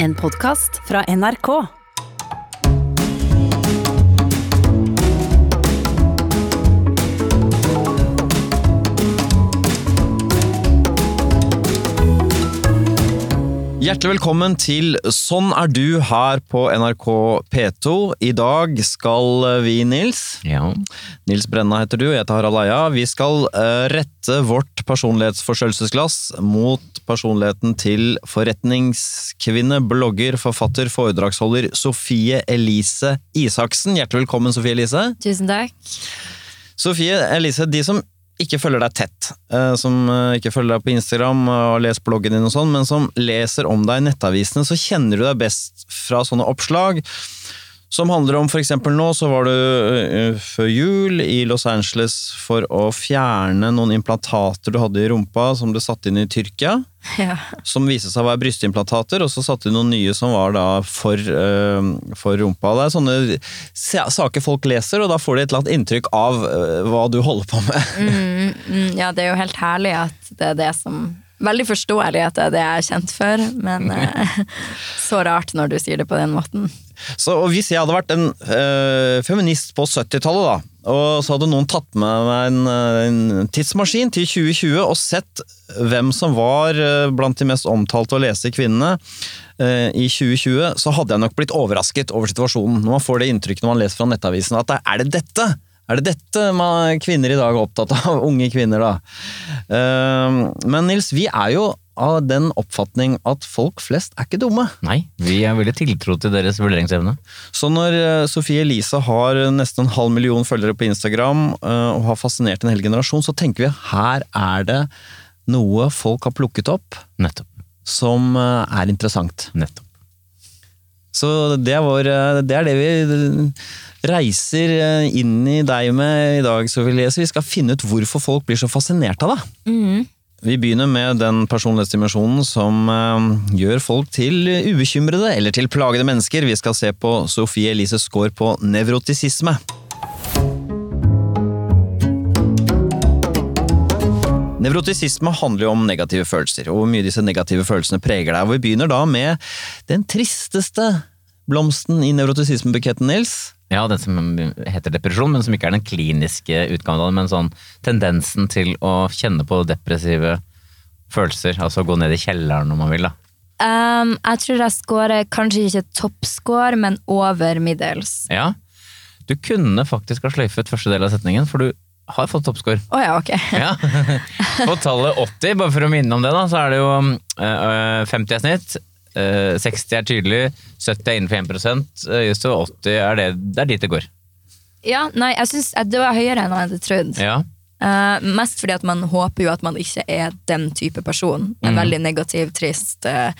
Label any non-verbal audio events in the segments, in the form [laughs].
En podkast fra NRK. Hjertelig velkommen til Sånn er du her på NRK P2. I dag skal vi, Nils Ja. Nils Brenna heter du, og jeg heter Harald Eia. Vi skal eh, rette vårt personlighetsforstørrelsesglass mot personligheten til forretningskvinne, blogger, forfatter, foredragsholder Sofie Elise Isaksen. Hjertelig velkommen, Sofie Elise. Tusen takk. Sofie Elise, de som ikke følger deg tett, eh, som eh, ikke følger deg på Instagram og leser bloggen din og sånn, men som leser om deg i nettavisene, så kjenner du deg best fra sånne oppslag som handler om eksempel nå så var du eh, før jul i Los Angeles for å fjerne noen implantater du hadde i rumpa som ble satt inn i Tyrkia, Ja. som viste seg å være brystimplantater, og så satte de noen nye som var da for, eh, for rumpa. Det er sånne saker folk leser, og da får de et eller annet inntrykk av eh, hva du holder på med. Mm, mm, ja, det er jo helt herlig at det er det som Veldig forståelig at det er det jeg er kjent for, men [laughs] eh, så rart når du sier det på den måten. Så Hvis jeg hadde vært en øh, feminist på 70-tallet, da, og så hadde noen tatt med meg en, eh, en tidsmaskin til 2020 og sett hvem som var blant de mest omtalte og leste kvinnene eh, i 2020, så hadde jeg nok blitt overrasket over situasjonen. Når man får det inntrykket når man leser fra nettavisen at det, er det dette? Er det dette man, kvinner i dag er opptatt av? [laughs] Unge kvinner, da. Eh, men Nils, vi er jo av den oppfatning at folk flest er ikke dumme. Nei, vi er veldig tiltro til deres vurderingsevne. Så når eh, Sofie Elise har nesten en halv million følgere på Instagram eh, og har fascinert en hel generasjon, så tenker vi at her er det noe folk har plukket opp Nettopp. som eh, er interessant. Nettopp. Så det er, vår, eh, det, er det vi reiser eh, inn i deg med i dag, Sofie Elise. Vi skal finne ut hvorfor folk blir så fascinert av deg. Mm. Vi begynner med den personlighetsdimensjonen som eh, gjør folk til ubekymrede eller til plagede mennesker. Vi skal se på Sofie Elises Skaar på nevrotisisme. Nevrotisisme handler jo om negative følelser, og hvor mye disse negative følelsene preger deg. Og Vi begynner da med den tristeste blomsten i nevrotisismebuketten, Nils. Ja, den som heter depresjon, men som ikke er den kliniske utgaven av det, men sånn tendensen til å kjenne på depressive følelser, altså gå ned i kjelleren om man vil, da. Um, jeg tror jeg scorer kanskje ikke toppscore, men over middels. Ja, du kunne faktisk ha sløyfet første del av setningen, for du har fått toppscore. Oh ja, okay. [laughs] Ja. På tallet 80, bare for å minne om det, da, så er det jo øh, 50 er snitt. øh, 60 er tydelig, 70 er innenfor 1 øh, just og 80 er det, det er dit det går. Ja, nei, jeg synes det var høyere enn jeg hadde trodd. Ja, Uh, mest fordi at man håper jo at man ikke er den type person. En veldig negativ, trist, uh,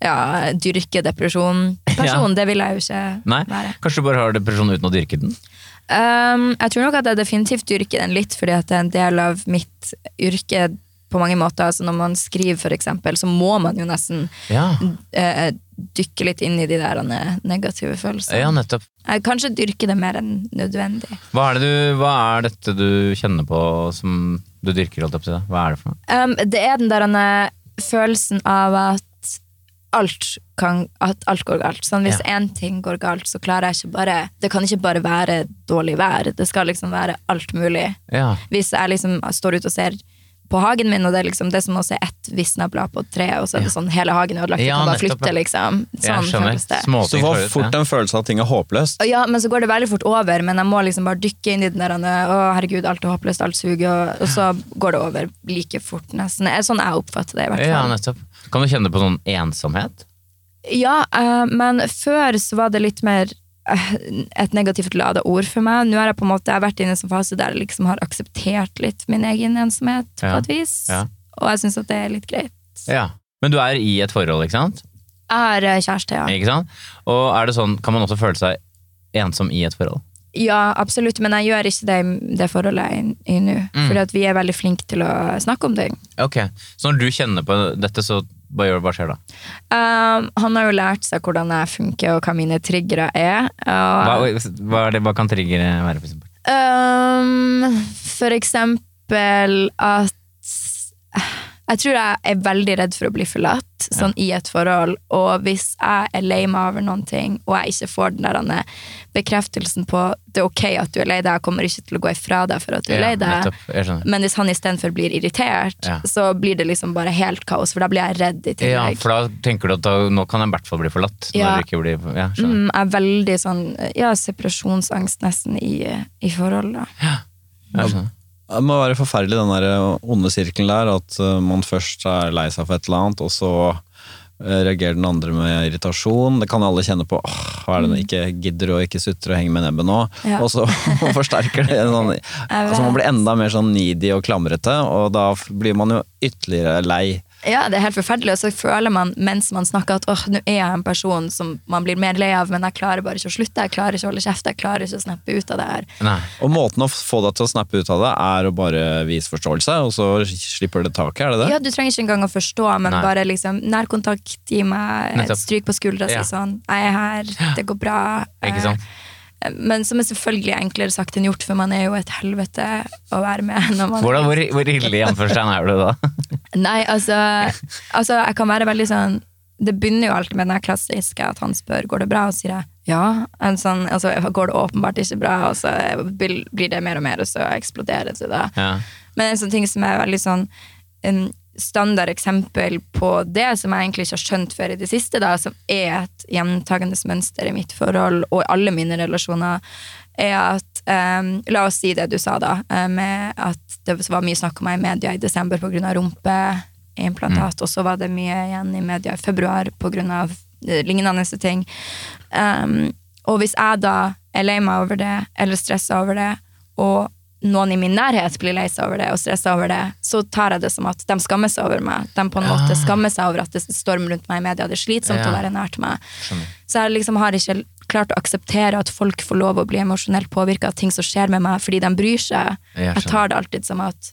ja, dyrke depresjon-person. [laughs] Det vil jeg jo ikke Nei, være. kanskje du bare har depresjon uten å dyrke den? Um, jeg tror nok at jeg definitivt dyrker den litt, fordi at det er en del av mitt yrke på mange måter. Altså når man skriver, for eksempel, så må man jo nesten Ja, uh, dykke litt inn i de der eh, negative følelsene. ja nettopp. Jeg kanskje dyrker det mer enn nødvendig. Hva er, det du, hva er dette du kjenner på som du dyrker? alt opp til? Hva er det for noe? Um, det er den der eh, følelsen av at alt, kan, at alt går galt. Sånn, hvis én ting går galt, så klarer jeg ikke bare Det kan ikke bare være dårlig vær. Det skal liksom være alt mulig. Ja, Hvis jeg liksom står ute og ser på hagen min, og det er liksom det er som å se ett visnablad på tre og så er det sånn hele hagen er ødelagt, Ja, kan bare flytte, liksom. Sånn føles det. Så var fort ja. en følelse av at ting er håpløst. Og ja, men så går det veldig fort over, men jeg må liksom bare dykke inn i den der Å, herregud, alt er håpløst, alt suger, og, og så går det over like fort, nesten. Det er sånn jeg oppfatter det, i hvert fall. Ja, nettopp. Kan du kjenne på sånn ensomhet? Ja, eh, men før så var det litt mer eh, et negativt lada ord for meg. Nå har jeg på en måte vært inne i en sånn fase der jeg liksom har akseptert litt min egen ensomhet på Ja, et vis. ja. Og jeg syns at det er litt greit. Ja. Men du er i et forhold, ikke sant? Jeg har eh, kjæreste, ja. Ikke sant? Og er det sånn, kan man også føle seg ensom i et forhold? Ja, absolutt, men jeg gjør ikke det i det forholdet jeg er i nå. Mm. Fordi at vi er veldig flinke til å snakke om ting. Ok, Så når du kjenner på dette, så hva, gjør, hva skjer da? Um, han har jo lært seg hvordan jeg funker, og hva mine triggere er. Hva, hva, er det, hva kan triggere være, for eksempel? um, for eksempel at Jeg tror jeg er veldig redd for å bli forlatt sånn i et forhold, og hvis jeg er lei meg over noen ting, og jeg ikke får den der bekreftelsen på det er ok at du er lei deg, jeg kommer ikke til å gå ifra deg for at du er Ja, lei deg, men hvis han istedenfor blir irritert, Ja. så blir det liksom bare helt kaos, for da blir jeg redd i Ja, for da tenker du at da, nå kan jeg i hvert fall bli forlatt. Når Ja. det ikke blir, ja. Mm, jeg er veldig sånn ja, separasjonsangst nesten i, i forhold. Da. Jeg skjønner. Det må være forferdelig den der onde sirkelen der, at uh, man først er lei seg for et eller annet, og så uh, reagerer den andre med irritasjon. Det kan alle kjenne på. Åh, hva er det den ikke gidder å ikke sutre og henge med nebbet nå? Ja. Og så [laughs] forsterker det sånn [laughs] altså Man blir enda mer sånn needy og klamrete, og da blir man jo ytterligere lei. Ja, det er helt forferdelig, og så føler man mens man snakker at åh, nå er jeg en person som man blir mer lei av, men jeg klarer bare ikke å slutte, jeg klarer ikke å holde kjeft, jeg klarer ikke å snappe ut av det her. Nei. Og måten å få deg til å snappe ut av det, er å bare vise forståelse, og så slipper det taket, er det det? Ja, du trenger ikke engang å forstå, men Nei. bare liksom nærkontakt, gi meg et stryk på skuldra, si Ja. sånn, jeg er her, det går bra. Ikke sant? Eh, Men som er selvfølgelig enklere sagt enn gjort, for man er jo et helvete å være med Hvordan, hvor, hvor ille i er du da? [laughs] Nei, altså, altså Jeg kan være veldig sånn Det begynner jo alltid med den klassiske at han spør går det bra, og sier jeg ja. En sånn, altså, går det åpenbart ikke bra, og så blir det mer og mer, og så eksploderer det. da. Ja. Men en sånn ting som er veldig sånn en standard eksempel på det, som jeg egentlig ikke har skjønt før i det siste, da, som er et gjentagende mønster i mitt forhold og i alle mine relasjoner, er at um, La oss si det du sa, da, eh, med at det var mye snakk om meg i media i desember pga. rumpeimplantat, og så var det mye igjen i media i februar pga. lignende ting. Um, og hvis jeg da er lei meg over det, eller stressa over det, og noen i min nærhet blir lei seg over det og stressa over det, så tar jeg det som at de skammer seg over meg. De på en måte skammer seg over at det stormer rundt meg i media. Det er slitsomt Ja. å være nært meg. Så jeg liksom har ikke klart å akseptere at folk får lov å bli emosjonelt påvirka av ting som skjer med meg, fordi de bryr seg. Jeg Jeg tar det alltid som at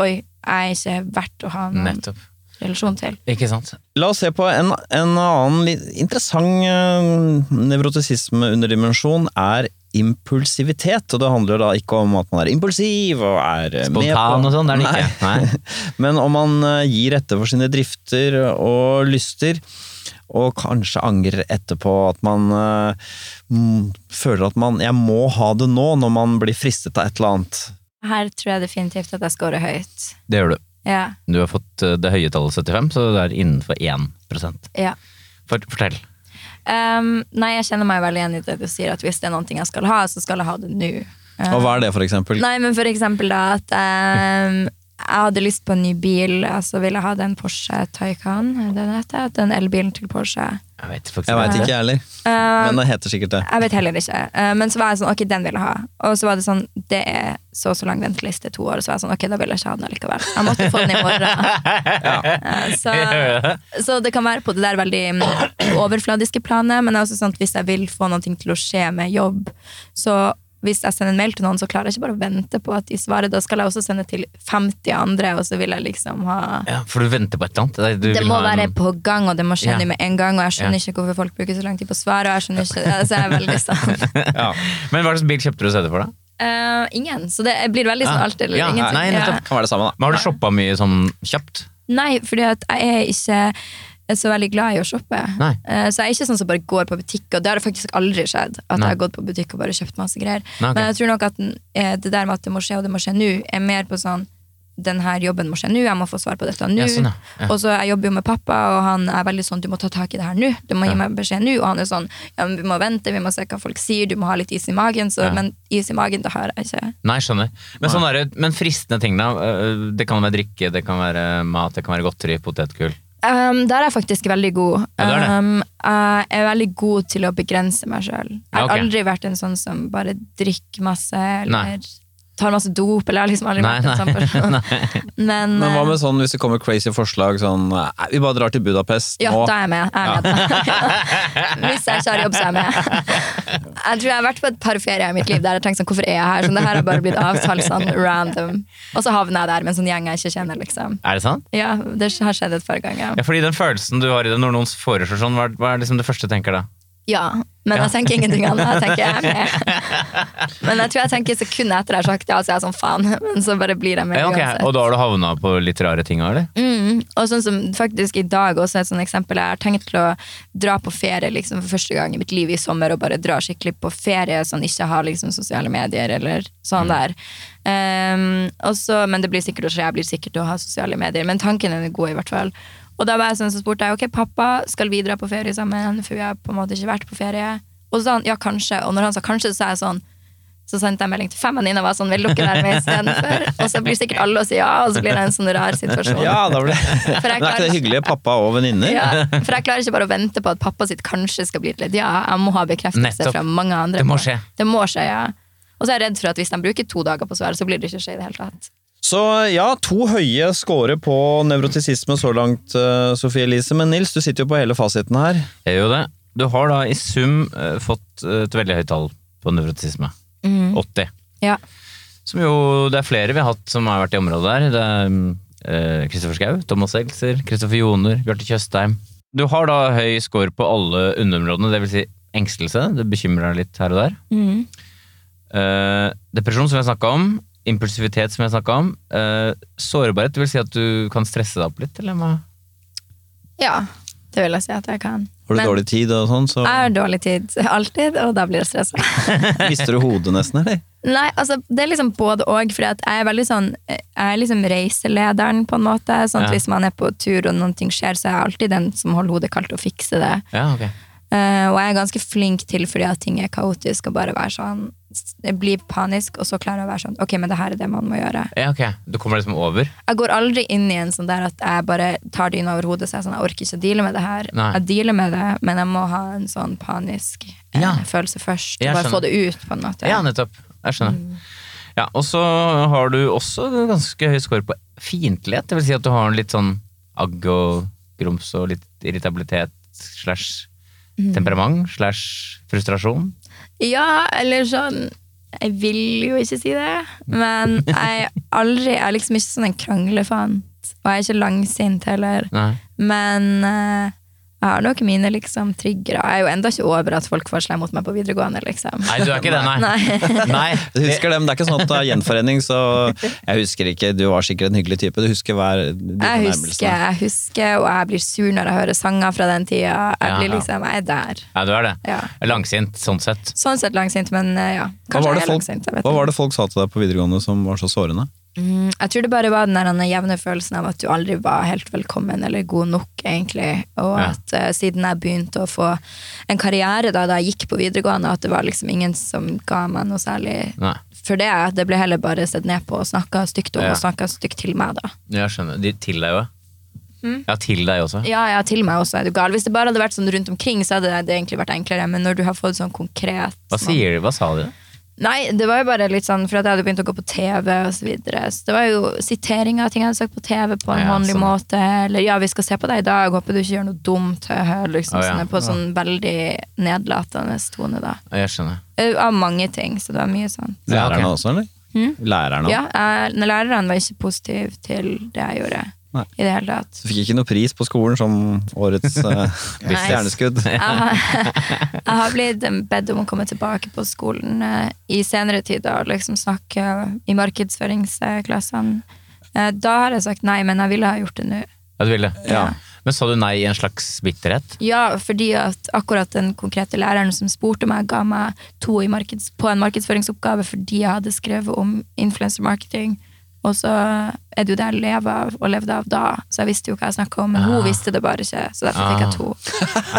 oi, jeg er ikke verdt å ha noen Nettopp. relasjon til. Ikke sant? La oss se på en, en annen litt interessant uh, nevrotisisme-underdimensjon er impulsivitet. Og det handler da ikke om at man er impulsiv og er eh, Spontan og sånn, det er det ikke. Nei. [laughs] Men om man eh, gir etter for sine drifter og lyster, og kanskje angrer etterpå at man eh, mm, føler at man 'jeg må ha det nå', når man blir fristet av et eller annet. Her tror jeg definitivt at jeg scorer høyt. Det gjør du. Ja, Du har fått det høye tallet 75, så det er innenfor 1% ja. For, Fortell. Um, nei, jeg kjenner meg veldig igjen i det du sier, at hvis det er noe jeg skal ha, så skal jeg ha det nå. Uh, Og hva er det, for eksempel? Nei, men for eksempel da at um, jeg hadde lyst på en ny bil, så ville jeg ha den Porsche Taycan, den heter? Den elbilen til Porsche. Jeg vet faktisk Jeg veit ikke, jeg heller. Um, Men det heter sikkert det. jeg vet heller ikke. Uh, men så var jeg sånn, ok, den vil jeg ha. Og så var det sånn, det er så og så lang venteliste, to år. Så var jeg sånn, ok, da vil jeg ikke ha den likevel. Jeg måtte få den i morgen. [laughs] Uh, så, så det kan være på det der veldig mm, overfladiske planet, men det er også sånn at hvis jeg vil få noe til å skje med jobb, så hvis jeg sender en mail til noen, så klarer jeg ikke bare å vente på at de svarer. Da skal jeg også sende til 50 andre, og så vil jeg liksom ha Ja, for du venter på et eller annet? Du det vil må ha en- være på gang, og det må skje Ja. med en gang. Og jeg skjønner Ja. ikke hvorfor folk bruker så lang tid på å svare. Og jeg skjønner ikke, altså jeg er veldig [laughs] sånn Ja. Men hva slags bil kjøpte du stedet for, da? Uh, Ingen. Så det blir veldig sånn Ah, alt eller ja, ingenting. nei, nettopp. Kan være det samme, da. Men har du shoppa mye sånn kjapt? Nei, fordi at jeg er ikke så veldig glad i å shoppe. Nei. Eh, Så jeg er ikke sånn som bare går på butikk, og det har faktisk aldri skjedd. At Nei. jeg har gått på butikk og bare kjøpt masse greier. Nei, okay. Men jeg tror nok at eh, det der med at det må skje, og det må skje nå, er mer på sånn den her jobben må skje nå, jeg må få svar på dette nå. Ja, sånn, ja. Ja. Og så Jeg jobber jo med pappa, og han er veldig sånn du må ta tak i det her nå. Du må gi meg beskjed nå. Og han er sånn ja, men vi må vente, vi må se hva folk sier, du må ha litt is i magen. Så. Men is i magen, det har jeg ikke. Nei, skjønner. Men, sånn der, men fristende ting, da? Øh, Det kan være drikke, det kan være mat, det kan være godteri, potetgull. Um, der er jeg faktisk veldig god. Ja, det er det. Um, jeg er veldig god til å begrense meg sjøl. Jeg har Ja, okay. aldri vært en sånn som bare drikker masse eller Nei. Tar masse dop. Eller jeg har liksom aldri Nei, vært en sånn person. nei. Men, Men hva eh, med sånn hvis det kommer crazy forslag sånn Vi bare drar til Budapest ja, nå. da er jeg med. Jeg er med. [laughs] Hvis jeg ikke har jobb, så er jeg med. Jeg tror jeg har vært på et par ferier i mitt liv der jeg tenkte sånn, hvorfor er jeg her? Sånn, det her har bare blitt avtalt sånn random. Og så havner jeg der med en sånn gjeng jeg ikke kjenner, liksom. Er det sant? Ja, det har skjedd et par ganger. Ja, fordi den følelsen du har i det når noen foreslår sånn, hva er, hva er liksom det første du tenker da? Ja, men jeg tenker ingenting annet. Jeg tenker jeg er med. [laughs] Men jeg tror jeg tenker sekundet etter jeg har sagt ja, så er jeg sånn faen. Men så bare blir jeg med Ja, ok. uansett. Og da har du havna på litt rare ting eller? Mm, og sånn som faktisk i dag også et sånt eksempel Jeg har tenkt til å dra på ferie liksom, for første gang i mitt liv i sommer og bare dra skikkelig på ferie, sånn ikke ha liksom, sosiale medier eller sånn der. Um, også, men det blir sikkert å skje, jeg blir sikkert til å ha sosiale medier. Men tanken er god, i hvert fall. Og da var jeg sånn, så spurte jeg ok, pappa, skal vi dra på ferie sammen, for vi har på en måte ikke vært på ferie. Og så sa han ja, kanskje. Og når han sa kanskje, så sa jeg sånn så sendte jeg melding til fem venninner og var sånn, vil dere være med istedenfor? Og så blir sikkert alle å si ja, og så blir det en sånn rar situasjon. Ja, da blir det. Men er ikke det hyggelige hyggelig? Pappa og venninner? ja, for jeg klarer ikke bare å vente på at pappa sitt kanskje skal bli litt ja. Jeg må ha bekreftelse Nettopp. fra mange andre. Det må skje. Det må skje, ja. Og så er jeg redd for at hvis de bruker to dager på svar, så blir det ikke skje i det hele tatt. Så ja, to høye score på nevrotisisme så langt, eh, Sofie Elise. Men Nils, du sitter jo på hele fasiten her. Jeg gjør det. Du har da i sum eh, fått eh, et veldig høyt tall på nevrotisisme. 80. Ja. Som jo det er flere vi har hatt som har vært i området der. Det er Kristoffer Schau, Thomas Elser, Kristoffer Joner, Bjarte Tjøstheim. Du har da høy score på alle underområdene, det vil si engstelse. Det bekymrer deg litt her og der. Mm. Eh, depresjon, som vi har snakka om. Impulsivitet, som jeg snakka om. Uh, sårbarhet, det vil si at du kan stresse deg opp litt, eller? hva? ja, det vil jeg si at jeg kan. Har du Men dårlig tid og sånn, så jeg har dårlig tid alltid, og da blir jeg stressa. [laughs] mister du hodet nesten, eller? Nei, altså det er liksom både og, for jeg er veldig sånn Jeg er liksom reiselederen på en måte. Sånn at Ja. Hvis man er på tur og noen ting skjer, så er jeg alltid den som holder hodet kaldt og fikser det. Ja, ok. Eh, og jeg er ganske flink til fordi at ting er kaotisk, og bare være sånn blir panisk, og så klarer jeg å være sånn Ok, men det her er det man må gjøre. Ja, ok. Du kommer liksom over? Jeg går aldri inn i en sånn der at jeg bare tar dyna over hodet, så jeg sånn Jeg orker ikke å deale med det her. Nei. Jeg dealer med det, men jeg må ha en sånn panisk eh, Ja. følelse først. Jeg bare få det ut, på en måte. Ja, nettopp. Jeg skjønner. Ja, og så har du også ganske høy score på fiendtlighet. Det vil si at du har en litt sånn agg og grums og litt irritabilitet slash temperament slash frustrasjon. Ja, eller sånn Jeg vil jo ikke si det, men jeg aldri Jeg er liksom ikke sånn en kranglefant. Og jeg er ikke langsint heller. Nei. Men eh, jeg har nok mine liksom triggere. Jeg er jo enda ikke over at folk får slem mot meg på videregående, liksom. Nei, du er ikke det, nei. [laughs] Nei. [laughs] Nei. Du husker dem, Det er ikke sånn at det er gjenforening, så jeg husker ikke. Du var sikkert en hyggelig type. Du husker hver Jeg husker, jeg husker, og jeg blir sur når jeg hører sanger fra den tida. Jeg blir ja. liksom, jeg er der. Ja, du er det. Ja. Langsint, sånn sett. Sånn sett langsint, men eh, ja. Hva Kanskje var, det jeg er langsint. Jeg, vet hva var det folk sa til deg på videregående som var så sårende? Mm, jeg tror det bare var den der den jevne følelsen av at du aldri var helt velkommen eller god nok, egentlig. Og Ja. at uh, siden jeg begynte å få en karriere da, da jeg gikk på videregående, at det var liksom ingen som ga meg noe særlig Nei. for det. Det ble heller bare sett ned på og snakka stygt om Ja. og snakka stygt til meg, da. Jeg skjønner. De, til deg òg? Ja, til deg også. Ja, ja, til meg også er du gal. Hvis det bare hadde vært sånn rundt omkring, så hadde det egentlig vært enklere, men når du har fått sånn konkret Hva sier du, Hva sa de? Nei, det var jo bare litt sånn for at jeg hadde begynt å gå på TV og så videre. Så det var jo sitering av ting jeg hadde sagt på TV på en Ja, vanlig sånn. måte. Eller ja, vi skal se på deg i dag, håper du ikke gjør noe dumt. Liksom, oh, ja. sånn, på sånn veldig nedlatende tone, da. Jeg skjønner. Eh, Av mange ting, så det var mye sånn. Lærerne også, eller? Lærerne Ja, jeg, lærerne var ikke positive til det jeg gjorde. Nei. I det hele tatt. Du fikk ikke noe pris på skolen som årets [laughs] [laughs] uh, stjerneskudd. Jeg har, [laughs] jeg har blitt bedt om å komme tilbake på skolen uh, i senere tid og liksom snakke i markedsføringsklassene. Eh, Da har jeg sagt nei, men jeg ville ha gjort det nå. Ja, du ville? Ja. Men sa du nei i en slags bitterhet? Ja, fordi at akkurat den konkrete læreren som spurte meg, ga meg to i markeds, på en markedsføringsoppgave fordi jeg hadde skrevet om influencer marketing. Og så er det jo det jeg lever av, og levde av da, så jeg visste jo hva jeg snakka om. Men hun visste det bare ikke, så derfor fikk jeg to.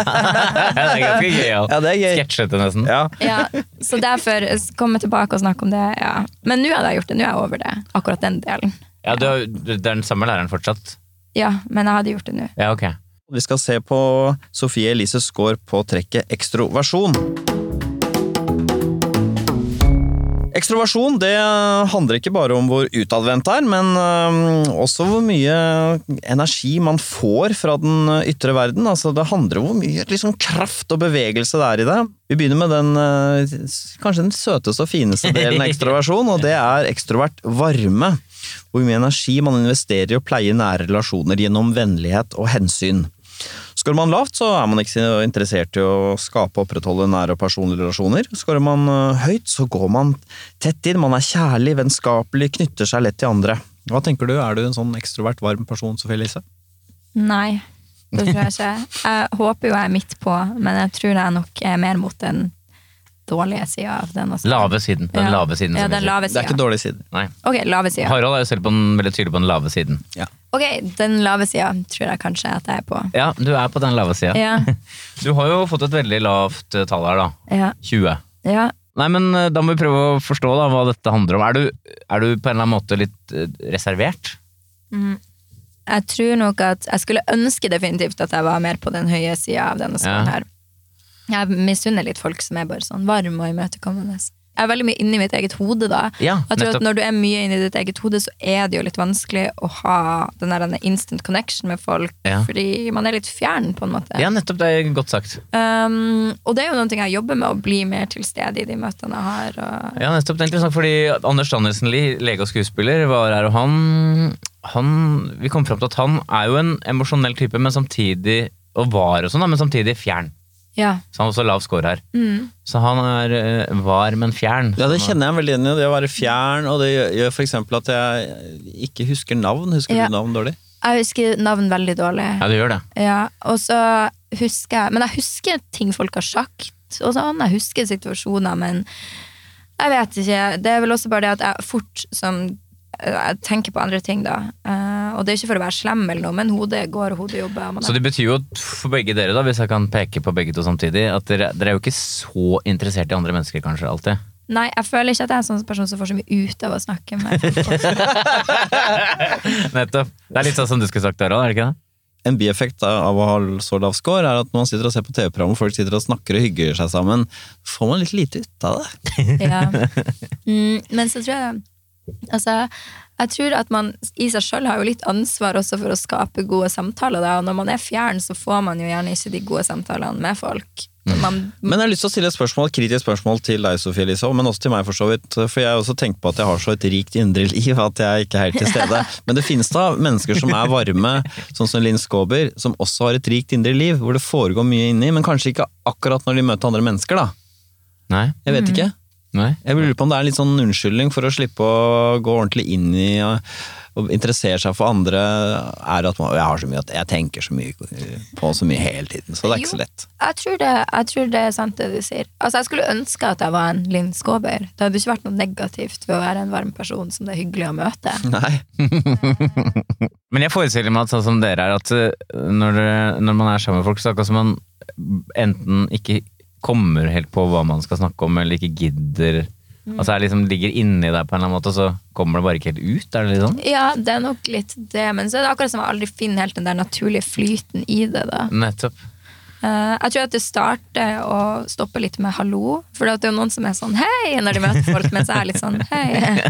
[laughs] det er ganske gøy. Ja. Ja, det er gøy. Sketsjete, nesten. Ja. Ja, så derfor komme tilbake og snakke om det. Ja. Men nå hadde jeg gjort det. Nå er jeg over det. Akkurat den delen. Ja, du, har- det er den samme læreren fortsatt? Ja, men jeg hadde gjort det nå. Ja, ok. Vi skal se på Sofie Elises score på trekket ekstroversjon. Ekstroversjon det handler ikke bare om hvor utadvendt det er, men også hvor mye energi man får fra den ytre verden. Altså, det handler om hvor mye liksom, kraft og bevegelse det er i det. Vi begynner med den øh, kanskje den søteste og fineste delen av ekstroversjon, og det er ekstrovert varme. Hvor mye energi man investerer i å pleie nære relasjoner gjennom vennlighet og hensyn. Skårer man lavt, så er man ikke så interessert i å skape og opprettholde nære og personlige relasjoner. Skårer man eh, høyt, så går man tett inn, man er kjærlig, vennskapelig, knytter seg lett til andre. Hva tenker du, er du en sånn ekstrovert, varm person, Sofie Elise? Nei, det tror jeg ikke. Jeg håper jo jeg er midt på, men jeg tror jeg nok er mer mot den dårlige sida av den. også. Lave siden. Den Ja. lave siden. Ja, den lave siden. Det er ikke dårlig side. Nei. Ok, lave siden. Harald er jo selv på den, veldig tydelig på den lave siden. Ok, den lave sida tror jeg kanskje at jeg er på. Ja, du er på den lave sida. Ja, [laughs] Du har jo fått et veldig lavt eh, tall her, da. ja, 20. ja. Nei, men eh, da må vi prøve å forstå da, hva dette handler om. Er du, er du på en eller annen måte litt reservert? reservert? Jeg tror nok at jeg skulle ønske definitivt at jeg var mer på den høye sida av denne skålen Ja. her. Jeg misunner litt folk som er bare sånn varme og imøtekommende. Jeg er veldig mye inni mitt eget hode da. Ja, jeg tror at Når du er mye inni ditt eget hode, så er det jo litt vanskelig å ha den der instant connection med folk, Ja. fordi man er litt fjern, på en måte. Ja, nettopp. Det er godt sagt. Um, og det er jo noe jeg jobber med, å bli mer til stede i de møtene jeg har. Og... Ja, nettopp. Det er interessant, fordi Anders Danielsen Lie, lege og skuespiller, var her, og han, han Vi kom fram til at han er jo en emosjonell type, men samtidig Og var og sånn, men samtidig fjern. Ja. Så han har også lav score her. Mm. Så han er eh, var, men fjern. Ja, det kjenner jeg veldig igjen i. Det å være fjern, og det gjør- f.eks. at jeg ikke husker navn. Husker Ja. du navn dårlig? Jeg husker navn veldig dårlig. Ja, du gjør det. Ja, og så husker jeg Men jeg husker ting folk har sagt, og sånn. Jeg husker situasjoner, men jeg vet ikke. Det er vel også bare det at jeg fort som jeg tenker på andre ting, da. Og det er ikke for å være slem, eller noe, men hodet går, og hodet jobber. Man Så det betyr jo for begge dere, da, hvis jeg kan peke på begge to samtidig, at dere, dere er jo ikke så interessert i andre mennesker, kanskje, alltid. Nei, jeg føler ikke at jeg er en sånn person som får så mye ut av å snakke med folk. [laughs] Nettopp. Det er litt sånn som du skulle sagt, der òg, er det ikke det? En bieffekt av å ha så lav score er at når man sitter og ser på TV-program og folk sitter og snakker og hygger seg sammen, får man litt lite ut av det. Ja. Mm, men så tror jeg Altså, jeg tror at man i seg sjøl har jo litt ansvar også for å skape gode samtaler. Da. Og når man er fjern, så får man jo gjerne ikke de gode samtalene med folk. Man, Men jeg har lyst til å stille et spørsmål, et kritisk spørsmål til deg, Sofie Elise, men også til meg, for så vidt. For jeg har også tenkt på at jeg har så et rikt indre liv at jeg ikke er helt til stede. [laughs] Men det finnes da mennesker som er varme, sånn som Linn Skåber, som også har et rikt indre liv, hvor det foregår mye inni, men kanskje ikke akkurat når de møter andre mennesker, da. Nei? Jeg vet ikke. Nei? Jeg lurer på om det er litt sånn unnskyldning for å slippe å gå ordentlig inn i og, og interessere seg for andre, er at man, jeg, har så mye, jeg tenker så mye på så mye hele tiden, så det er ikke så lett. jeg, tror det, jeg tror det er sant, det du sier. Altså, jeg skulle ønske at jeg var en Linn Skåber. Det hadde ikke vært noe negativt ved å være en varm person som det er hyggelig å møte. [laughs] Nei. [laughs] Men jeg forestiller meg at sånn som dere er, at eh, når, når man er sammen med folk, så er det akkurat som man enten ikke kommer helt på hva man skal snakke om, eller ikke gidder. Altså jeg liksom ligger inni deg på en eller annen måte, og så kommer det bare ikke helt ut? Er det litt sånn? Ja, det er nok litt det, men så er det akkurat som jeg aldri finner helt den der naturlige flyten i det. da. Nettopp. Eh, jeg tror at det starter å stoppe litt med hallo. For det er jo noen som er sånn hei når de møter folk, mens jeg er litt sånn hei.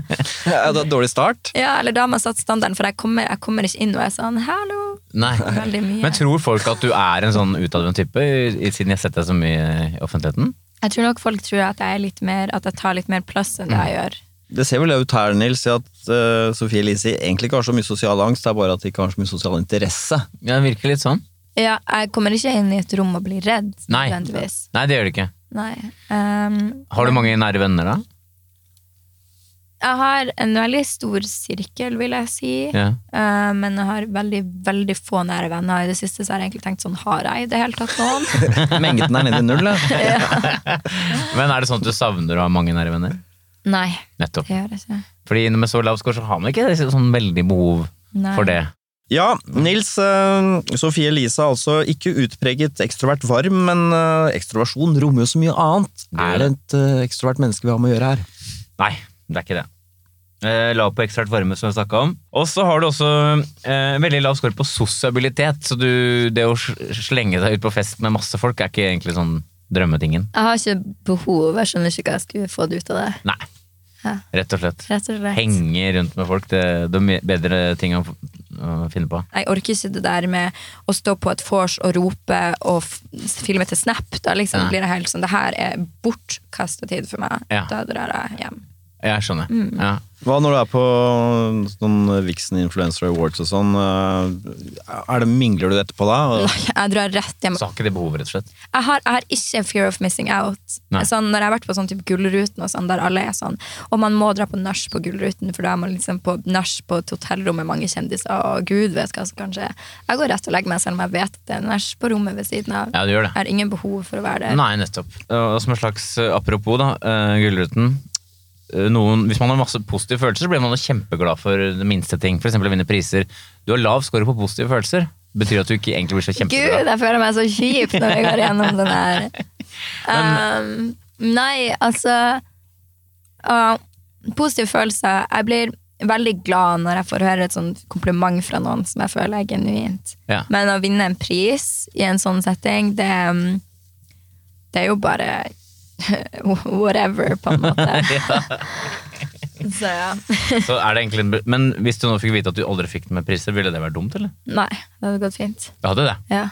[laughs] Ja, det dårlig start. Ja, Eller da har man satt standarden, for jeg kommer, jeg kommer ikke inn og er sånn hallo. Nei. Veldig mye. Men tror folk at du er en sånn utadvendt type, siden jeg har sett deg så mye i offentligheten? Jeg tror nok folk tror at jeg, er litt mer, at jeg tar litt mer plass enn det jeg gjør. Det ser vel ut her, Nils, at uh, Sofie Elise egentlig ikke har så mye sosial angst, det er bare at de ikke har så mye sosial interesse. Ja, det virker litt sånn. Ja, Jeg kommer ikke inn i et rom og blir redd. Nei. nødvendigvis. Nei, det gjør du ikke. Nei. Um, Har du mange nære venner, da? Jeg har en veldig stor sirkel, vil jeg si. Ja. Uh, men jeg har veldig veldig få nære venner. I det siste så har jeg egentlig tenkt sånn, har jeg i det hele tatt noen? [laughs] Mengden er nede i null, [laughs] ja. [laughs] Men er det sånn at du savner å ha mange nære venner? Nei, Nettopp. det gjør jeg ikke. Fordi med så lav score så har man ikke sånn veldig behov Nei. for det. Ja, Nils eh, Sofie Elise er altså ikke utpreget ekstrovert varm, men eh, ekstroversjon rommer jo så mye annet. Er det et eh, ekstrovert menneske vi har med å gjøre her? Nei, det er ikke det. Eh, lav på ekstravert varme, som vi snakka om. Og så har du også eh, veldig lav score på sosialitet. Så du, det å slenge deg ut på fest med masse folk er ikke egentlig sånn drømmetingen. Jeg har ikke behov, jeg skjønner ikke hva jeg skulle få det ut av det. Nei. Ja. Rett og slett. Rett og slett. Henge rundt med folk, det, det er bedre ting å, å finne på. Jeg orker ikke det der med å stå på et vors og rope og filme til Snap. Da liksom blir det helt sånn, det her er bortkasta tid for meg. Ja. Da drar jeg hjem. Jeg skjønner. Mm. Ja. Hva når du er på sånn Vixen Influencer Awards og sånn? eh, Er det, mingler du etterpå da? Nei, Jeg drar rett hjem. Så har ikke det behovet, rett og slett. Jeg har, jeg har ikke fear of missing out. Sånn, når jeg har vært på sånn type Gullruten, og sånn, der alle er sånn Og man må dra på nach på Gullruten, for da er man liksom på nach på et hotellrom med mange kjendiser, og gud vet hva som kan skje. Jeg går rett og legger meg, selv om jeg vet at det er nach på rommet ved siden av. Ja, du gjør det. Jeg har ingen behov for å være der. Nei, nettopp. Og som en slags eh, apropos, da. eh, Gullruten. Eh, Noen, hvis man har masse positive følelser, så blir man kjempeglad for det minste ting. F.eks. å vinne priser. Du har lav score på positive følelser. Betyr at du ikke egentlig blir så kjempeglad. Gud, jeg føler meg så kjip når jeg går gjennom den her. [laughs] Um, nei, altså uh, Positive følelser. Jeg blir veldig glad når jeg får høre et sånt kompliment fra noen som jeg føler er genuint. Ja. Men å vinne en pris i en sånn setting, det, um, det er jo bare [laughs] whatever, på en måte. [laughs] Så ja. [laughs] Så er det egentlig Men hvis du nå fikk vite at du aldri fikk den med priser, ville det vært dumt, eller? Nei, det hadde gått fint. Det hadde det. Ja.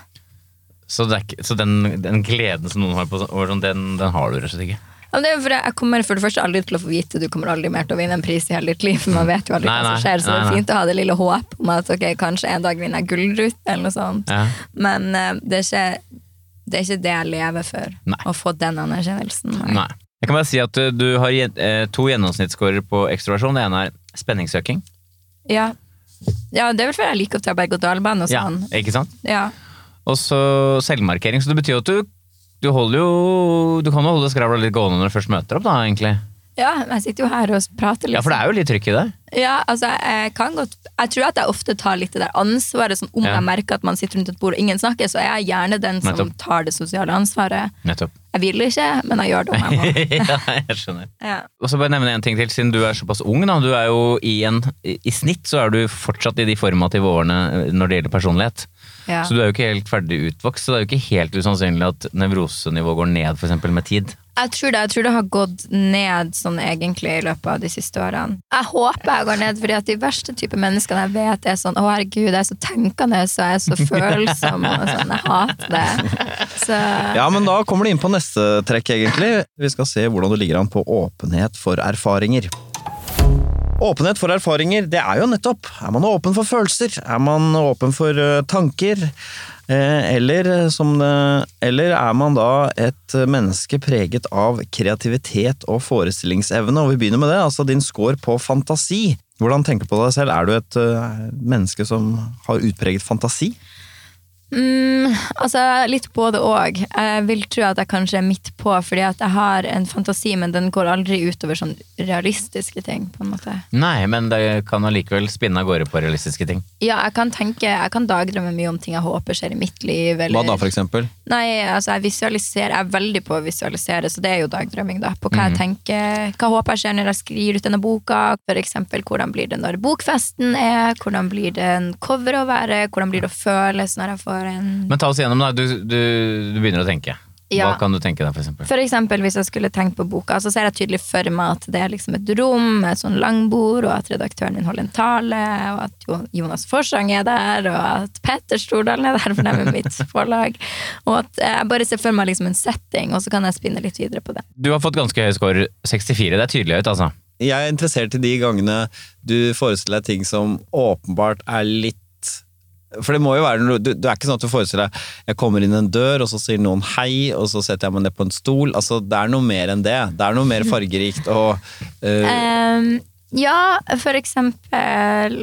Så, det er ikke, så den, den gleden som noen har på sånn- den, den har du rett og slett ikke? Ja, men det er jo jeg kommer for det første aldri til å få vite Du kommer aldri mer til å vinne en pris i hele ditt liv. For man vet jo aldri Nei, hva som skjer, så det nei, er nei. fint å ha det lille håp om at ok, kanskje en dag vinner jeg Gullruten eller noe sånt. Ja. Men uh, det, er ikke, det er ikke det jeg lever for. Nei. Å få den anerkjennelsen. Nei. Jeg kan bare si at uh, du har eh, to gjennomsnittsscorer på ekstroversjon. Det ene er spenningssøking. Ja. ja, det er vel fordi jeg liker å ta berg-og-dal-bane og Ja, sånn. ikke sant? Ja. Og så selvmarkering. Så det betyr at du, du holder jo Du kan jo holde skravla litt gående når du først møter opp, da, egentlig. ja, jeg sitter jo her og prater litt. Ja, for det er jo litt trykk i det. Ja, altså, jeg kan godt Jeg tror at jeg ofte tar litt det der ansvaret. Sånn, om Ja. jeg merker at man sitter rundt et bord og ingen snakker, så er jeg gjerne den som Nettopp. tar det sosiale ansvaret. Nettopp. Jeg vil ikke, men jeg gjør det om jeg må. [laughs] ja, jeg skjønner. Ja. Og så bare nevne en ting til, siden du er såpass ung. da, du er jo I, en, i, snitt så er du fortsatt i de formative årene eh, når det gjelder personlighet. Ja. Så du er jo ikke helt ferdig utvokst, så det er jo ikke helt usannsynlig at nevrosenivået går ned for eksempel, med tid. Jeg tror det, jeg tror det har gått ned sånn egentlig i løpet av de siste årene. Jeg håper jeg går ned, fordi at de verste type menneskene jeg vet er sånn Å, herregud, jeg er så tenkende, så jeg er så følsom, og sånn. Jeg hater det. Så Ja, men da kommer du inn på neste trekk, egentlig. Vi skal se hvordan du ligger an på åpenhet for erfaringer. Åpenhet for erfaringer, det er jo nettopp Er man åpen for følelser? Er man åpen for eh, tanker? Eh, eller, som det, eller er man da et menneske preget av kreativitet og forestillingsevne? Og vi begynner med det, altså din score på fantasi. Hvordan tenker du på deg selv? Er du et eh, menneske som har utpreget fantasi? Mm, altså, litt både og. Jeg vil tro at jeg kanskje er midt på, fordi at jeg har en fantasi, men den går aldri utover sånn realistiske ting, på en måte. Nei, men det kan allikevel spinne av gårde på realistiske ting. Ja, jeg kan tenke, jeg kan dagdrømme mye om ting jeg håper skjer i mitt liv. Eller, Hva da, for eksempel? Nei, altså jeg visualiserer, jeg er veldig på å visualisere, så det er jo dagdrømming da. På hva mm. jeg tenker, hva håper jeg skjer når jeg skriver ut denne boka. For eksempel, hvordan blir det når bokfesten er, hvordan blir det en cover å være, hvordan blir det å føles når jeg får en... Men ta oss gjennom, da. Du, du, du begynner å tenke. Ja. Hva kan du tenke deg, for eksempel? For eksempel hvis jeg skulle tenkt på boka, så ser jeg tydelig for meg at det er liksom et rom med sånn langbord, og at redaktøren min holder en tale, og at Jonas Forsang er der, og at Petter Stordalen er der, for det er mitt [laughs] forlag. Og at jeg bare ser for meg liksom en setting, og så kan jeg spinne litt videre på det. Du har fått ganske høy score, 64. Det er tydelig høyt, altså. Jeg er interessert i de gangene du forestiller deg ting som åpenbart er litt For det må jo være du, du er ikke sånn at du forestiller deg Jeg kommer inn en dør, og så sier noen hei, og så setter jeg meg ned på en stol. Altså, Det er noe mer enn det. Det er noe mer fargerikt og uh... um, ja, for eksempel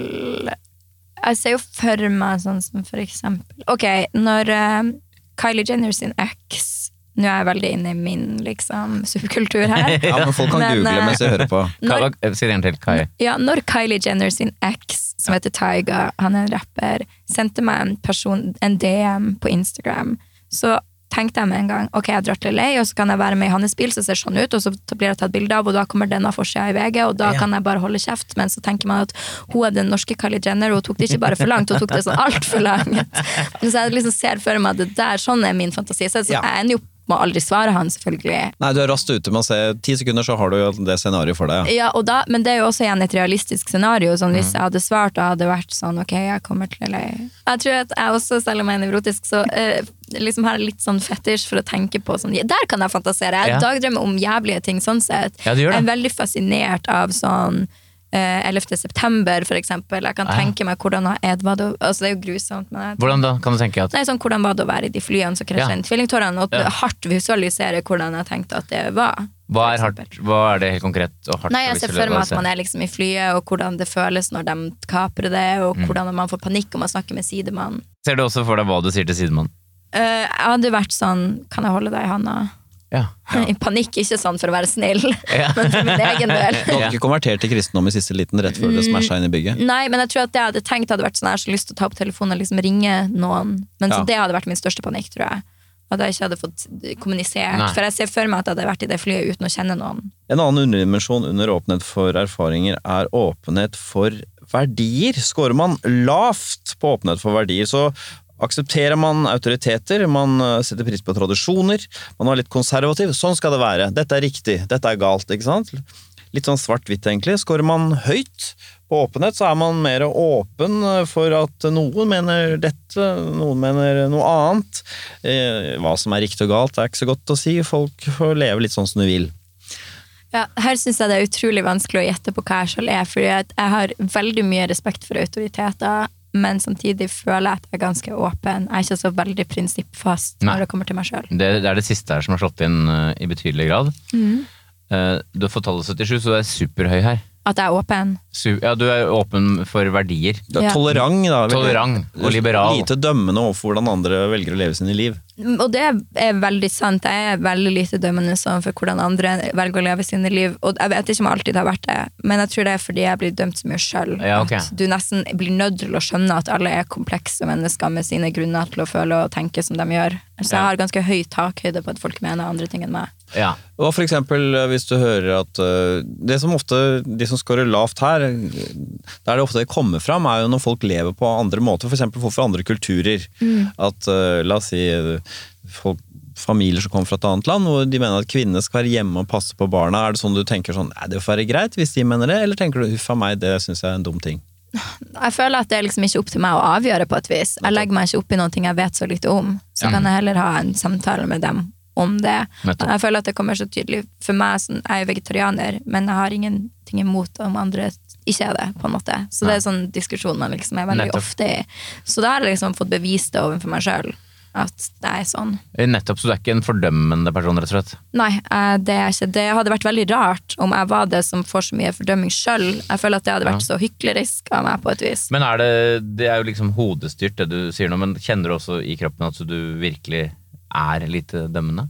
Jeg ser jo for meg sånn som for eksempel Ok, når uh, Kylie Jenner sin eks Nå er jeg veldig inne i min liksom, subkultur her. [laughs] Ja, men folk kan Men, google eh, mens de hører på. Når, si det en til, Kai. ja, når Kylie Jenner sin eks, som heter Tyga, han er en rapper, sendte meg en, person, en DM på Instagram, så tenkte jeg med en gang ok, jeg drar til LA, og så kan jeg være med i hans bil, så ser sånn ut, og så blir det tatt bilde av, og da kommer denne forsida i VG, og da Ja. kan jeg bare holde kjeft, men så tenker man at hun er den norske Kylie Jenner, og hun tok det ikke bare for langt, hun tok det sånn altfor langt. [laughs] Så jeg liksom ser for meg at det der, sånn er min fantasi. Så jeg, jeg ender jo må aldri svare han, selvfølgelig. Nei, du er raskt ute med å se ti sekunder, så har du jo det scenarioet for deg. Ja. Ja, og da, men det er jo også igjen et realistisk scenario. Sånn, Mm. hvis jeg hadde svart da hadde det vært sånn ok, jeg kommer til eller Jeg tror at jeg også, selv om jeg er nevrotisk, så eh, liksom har jeg litt sånn fetisj for å tenke på sånn Der kan jeg fantasere! Jeg Ja. dagdrømmer om jævlige ting sånn sett. Ja, du gjør det. Jeg er veldig fascinert av sånn 11. september, for eksempel. Jeg kan tenke meg hvordan Edvard Altså, det er jo grusomt, men Hvordan da? Kan du tenke at Nei, sånn, hvordan var det å være i de flyene som krasja Ja. inn tvillingtårene? Og Ja. hardt visualisere hvordan jeg tenkte at det var. Hva er, hardt, hva er det helt konkret og hardt? Nei, jeg ser for meg at man er liksom i flyet, og hvordan det føles når de kaprer det, og Mm. hvordan man får panikk om man snakker med sidemannen. Ser du også for deg hva du sier til sidemannen? Uh, jeg hadde vært sånn Kan jeg holde deg i handa? Ja. I panikk, ikke sånn for å være snill, Ja. [laughs] men for min egen del. Du hadde ikke konvertert til kristendom i siste liten rett før det smasha inn i bygget? Nei, men jeg tror at det jeg hadde tenkt hadde vært sånn Jeg har så lyst til å ta opp telefonen og liksom ringe noen. Men så det hadde vært min største panikk, tror jeg. At jeg ikke hadde fått kommunisert. Nei. For jeg ser for meg at jeg hadde vært i det flyet uten å kjenne noen. En annen underdimensjon under åpenhet for erfaringer er åpenhet for verdier. Skårer man lavt på åpenhet for verdier, så aksepterer man autoriteter, man eh, setter pris på tradisjoner, man er litt konservativ. Sånn skal det være. Dette er riktig, dette er galt. ikke sant? Litt sånn svart-hvitt, egentlig. Skårer man høyt på åpenhet, så er man mer åpen eh, for at noen mener dette, noen mener noe annet. Eh, Hva som er riktig og galt, er ikke så godt å si. Folk får leve litt sånn som de vil. Ja, her syns jeg det er utrolig vanskelig å gjette på hva jeg sjøl er, fordi jeg har veldig mye respekt for autoriteter, men samtidig føler jeg at jeg er ganske åpen. Jeg er ikke så veldig prinsippfast Nei. når det kommer til meg sjøl. Det, det er det siste her som har slått inn uh, i betydelig grad. Mm. Uh, du har fått tallet 77, så du er superhøy her. At jeg er åpen. Ja, du er åpen for verdier. Du er Ja. tolerant, da. Tolerant og liberal. Lite dømmende overfor hvordan andre velger å leve sine liv. Og det er veldig sant. Jeg er veldig lite dømmende sånn for hvordan andre velger å leve sine liv. Og jeg vet ikke om jeg alltid har vært det, men jeg tror det er fordi jeg blir dømt så mye sjøl. Ja, okay. At du nesten blir nødt til å skjønne at alle er komplekse mennesker med sine grunner til å føle og tenke som de gjør. Så jeg har ganske høy takhøyde på at folk mener andre ting enn meg. Ja. Og for eksempel eh, hvis du hører at eh, Det som ofte, de som scorer lavt her, eh, der det ofte kommer fram, er jo når folk lever på andre måter. For eksempel folk fra andre kulturer. At eh, la oss si folk familier som kommer fra et annet land, hvor de mener at kvinnene skal være hjemme og passe på barna. Er det sånn du tenker sånn, er det får være greit hvis de mener det, eller tenker du huff a meg, det syns jeg er en dum ting? [laughs] Jeg føler at det er liksom ikke opp til meg å avgjøre på et vis. Jeg legger meg ikke opp i noe jeg vet så lite om. Så Ja. kan jeg heller ha en samtale med dem om det. Nettopp. Jeg føler at det kommer så tydelig for meg. Sånn, jeg er jo vegetarianer, men jeg har ingenting imot om andre ikke er det. på en måte. Så det er sånn diskusjon man liksom er veldig Nettopp. ofte i. Så da har jeg liksom fått bevist det overfor meg sjøl. At det er sånn. Nettopp, så du er ikke en fordømmende person, rett og slett? Nei, eh, det er ikke Det hadde vært veldig rart om jeg var det som får så mye fordømming sjøl. Jeg føler at det hadde vært så hyklerisk av meg på et vis. Men er det, det er jo liksom hodestyrt det du sier nå, men kjenner du også i kroppen at du virkelig er litt dømmende?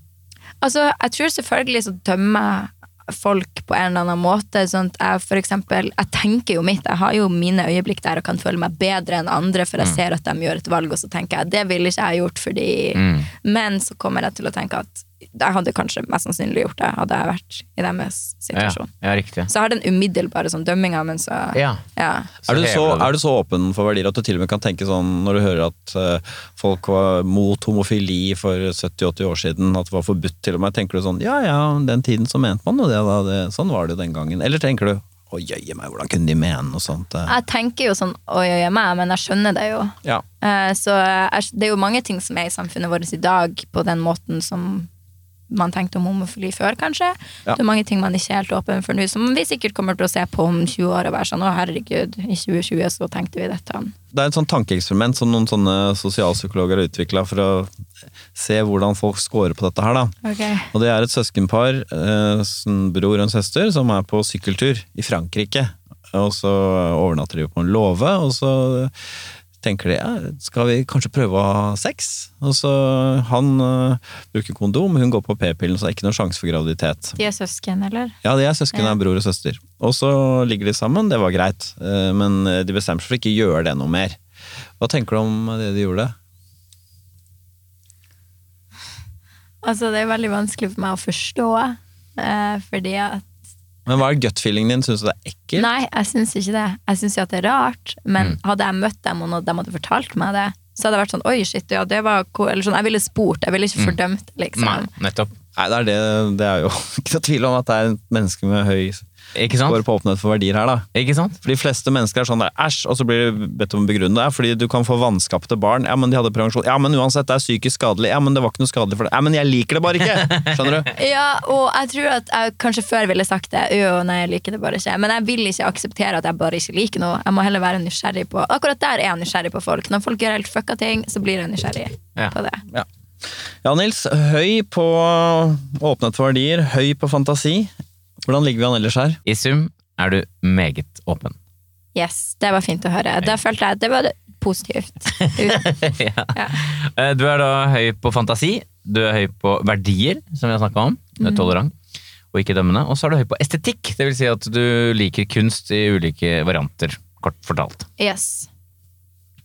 Altså, jeg tror selvfølgelig så dømmer folk på en eller annen måte. Sånn at jeg for eksempel, jeg tenker jo mitt, jeg har jo mine øyeblikk der og kan føle meg bedre enn andre, for jeg ser at de gjør et valg, og så tenker jeg det ville ikke jeg gjort fordi Mm. Men så kommer jeg til å tenke at jeg hadde kanskje mest sannsynlig gjort det, hadde jeg vært i deres situasjon. ja, riktig. Så jeg har den umiddelbare sånn dømminga, men så Ja. ja. Er du, så, er du så åpen for verdier at du til og med kan tenke sånn når du hører at uh, folk var mot homofili for 70-80 år siden, at det var forbudt til og med, tenker du sånn ja ja, den tiden så mente man jo det, da, det, sånn var det jo den gangen. Eller tenker du å jøye meg, hvordan kunne de mene noe sånt? eh?» Jeg tenker jo sånn oi, oi, meg, men jeg skjønner det jo. Ja. Eh, Så det er jo mange ting som er i samfunnet vårt i dag på den måten som man tenkte om homofili før, kanskje. Ja. Det er mange ting man ikke er helt åpen for nå, som vi sikkert kommer til å se på om 20 år og være sånn å herregud, i 2020 så tenkte vi dette. Det er et sånn tankeeksperiment som noen sånne sosialpsykologer har utvikla for å se hvordan folk scorer på dette her, da. Og det er et søskenpar, eh, en bror og en søster, som er på sykkeltur i Frankrike. Og så overnatter de på en låve, og så tenker de ja, skal vi kanskje prøve å ha sex? Og så Han uh, bruker kondom, hun går på p-pillen, så det er ikke noen sjanse for graviditet. De er søsken, eller? Ja, de er søsken, Ja. er bror og søster. Og så ligger de sammen, det var greit, uh, men de bestemmer seg for ikke å gjøre det noe mer. Hva tenker du om det de gjorde? Altså, det er veldig vanskelig for meg å forstå, uh, fordi at Men hva er gut-feelingen din? Syns du det er ekkelt? Nei, jeg syns ikke det. Jeg syns at det er rart, men hadde jeg møtt dem og de hadde fortalt meg det, så hadde jeg vært sånn oi, shit, ja, det var cool. Eller sånn, jeg ville spurt, jeg ville ikke fordømt, liksom. Nei, nettopp. Nei, det er, det, det er jo [laughs] ikke noe tvil om at det er et menneske med høy Ikke sant? Går på åpenhet for verdier her, da. Ikke sant? For de fleste mennesker er sånn der, æsj, og så blir de bedt om å begrunne det. Fordi du kan få vanskapte barn. Ja, men de hadde prevensjon. Ja, men uansett, det er psykisk skadelig. Ja, men det var ikke noe skadelig for det. Ja, men jeg liker det bare ikke! Skjønner du? [laughs] Ja, og jeg tror at jeg kanskje før ville sagt det. Jo, nei, jeg liker det bare ikke. Men jeg vil ikke akseptere at jeg bare ikke liker noe. Jeg må heller være nysgjerrig på Akkurat der er jeg nysgjerrig på folk. Når folk gjør helt fucka ting, så blir jeg nysgjerrig Ja. på det. Ja. ja, Nils. Høy på åpenhet for verdier, høy på fantasi. Hvordan ligger vi an ellers her? I sum er du meget åpen. Yes, det var fint å høre. Da følte jeg at det var positivt. [laughs] Ja. Ja. Eh, Du er da høy på fantasi, du er høy på verdier, som vi har snakka om. Du er tolerant og ikke dømmende. Og så er du høy på estetikk, det vil si at du liker kunst i ulike varianter, kort fortalt. Yes.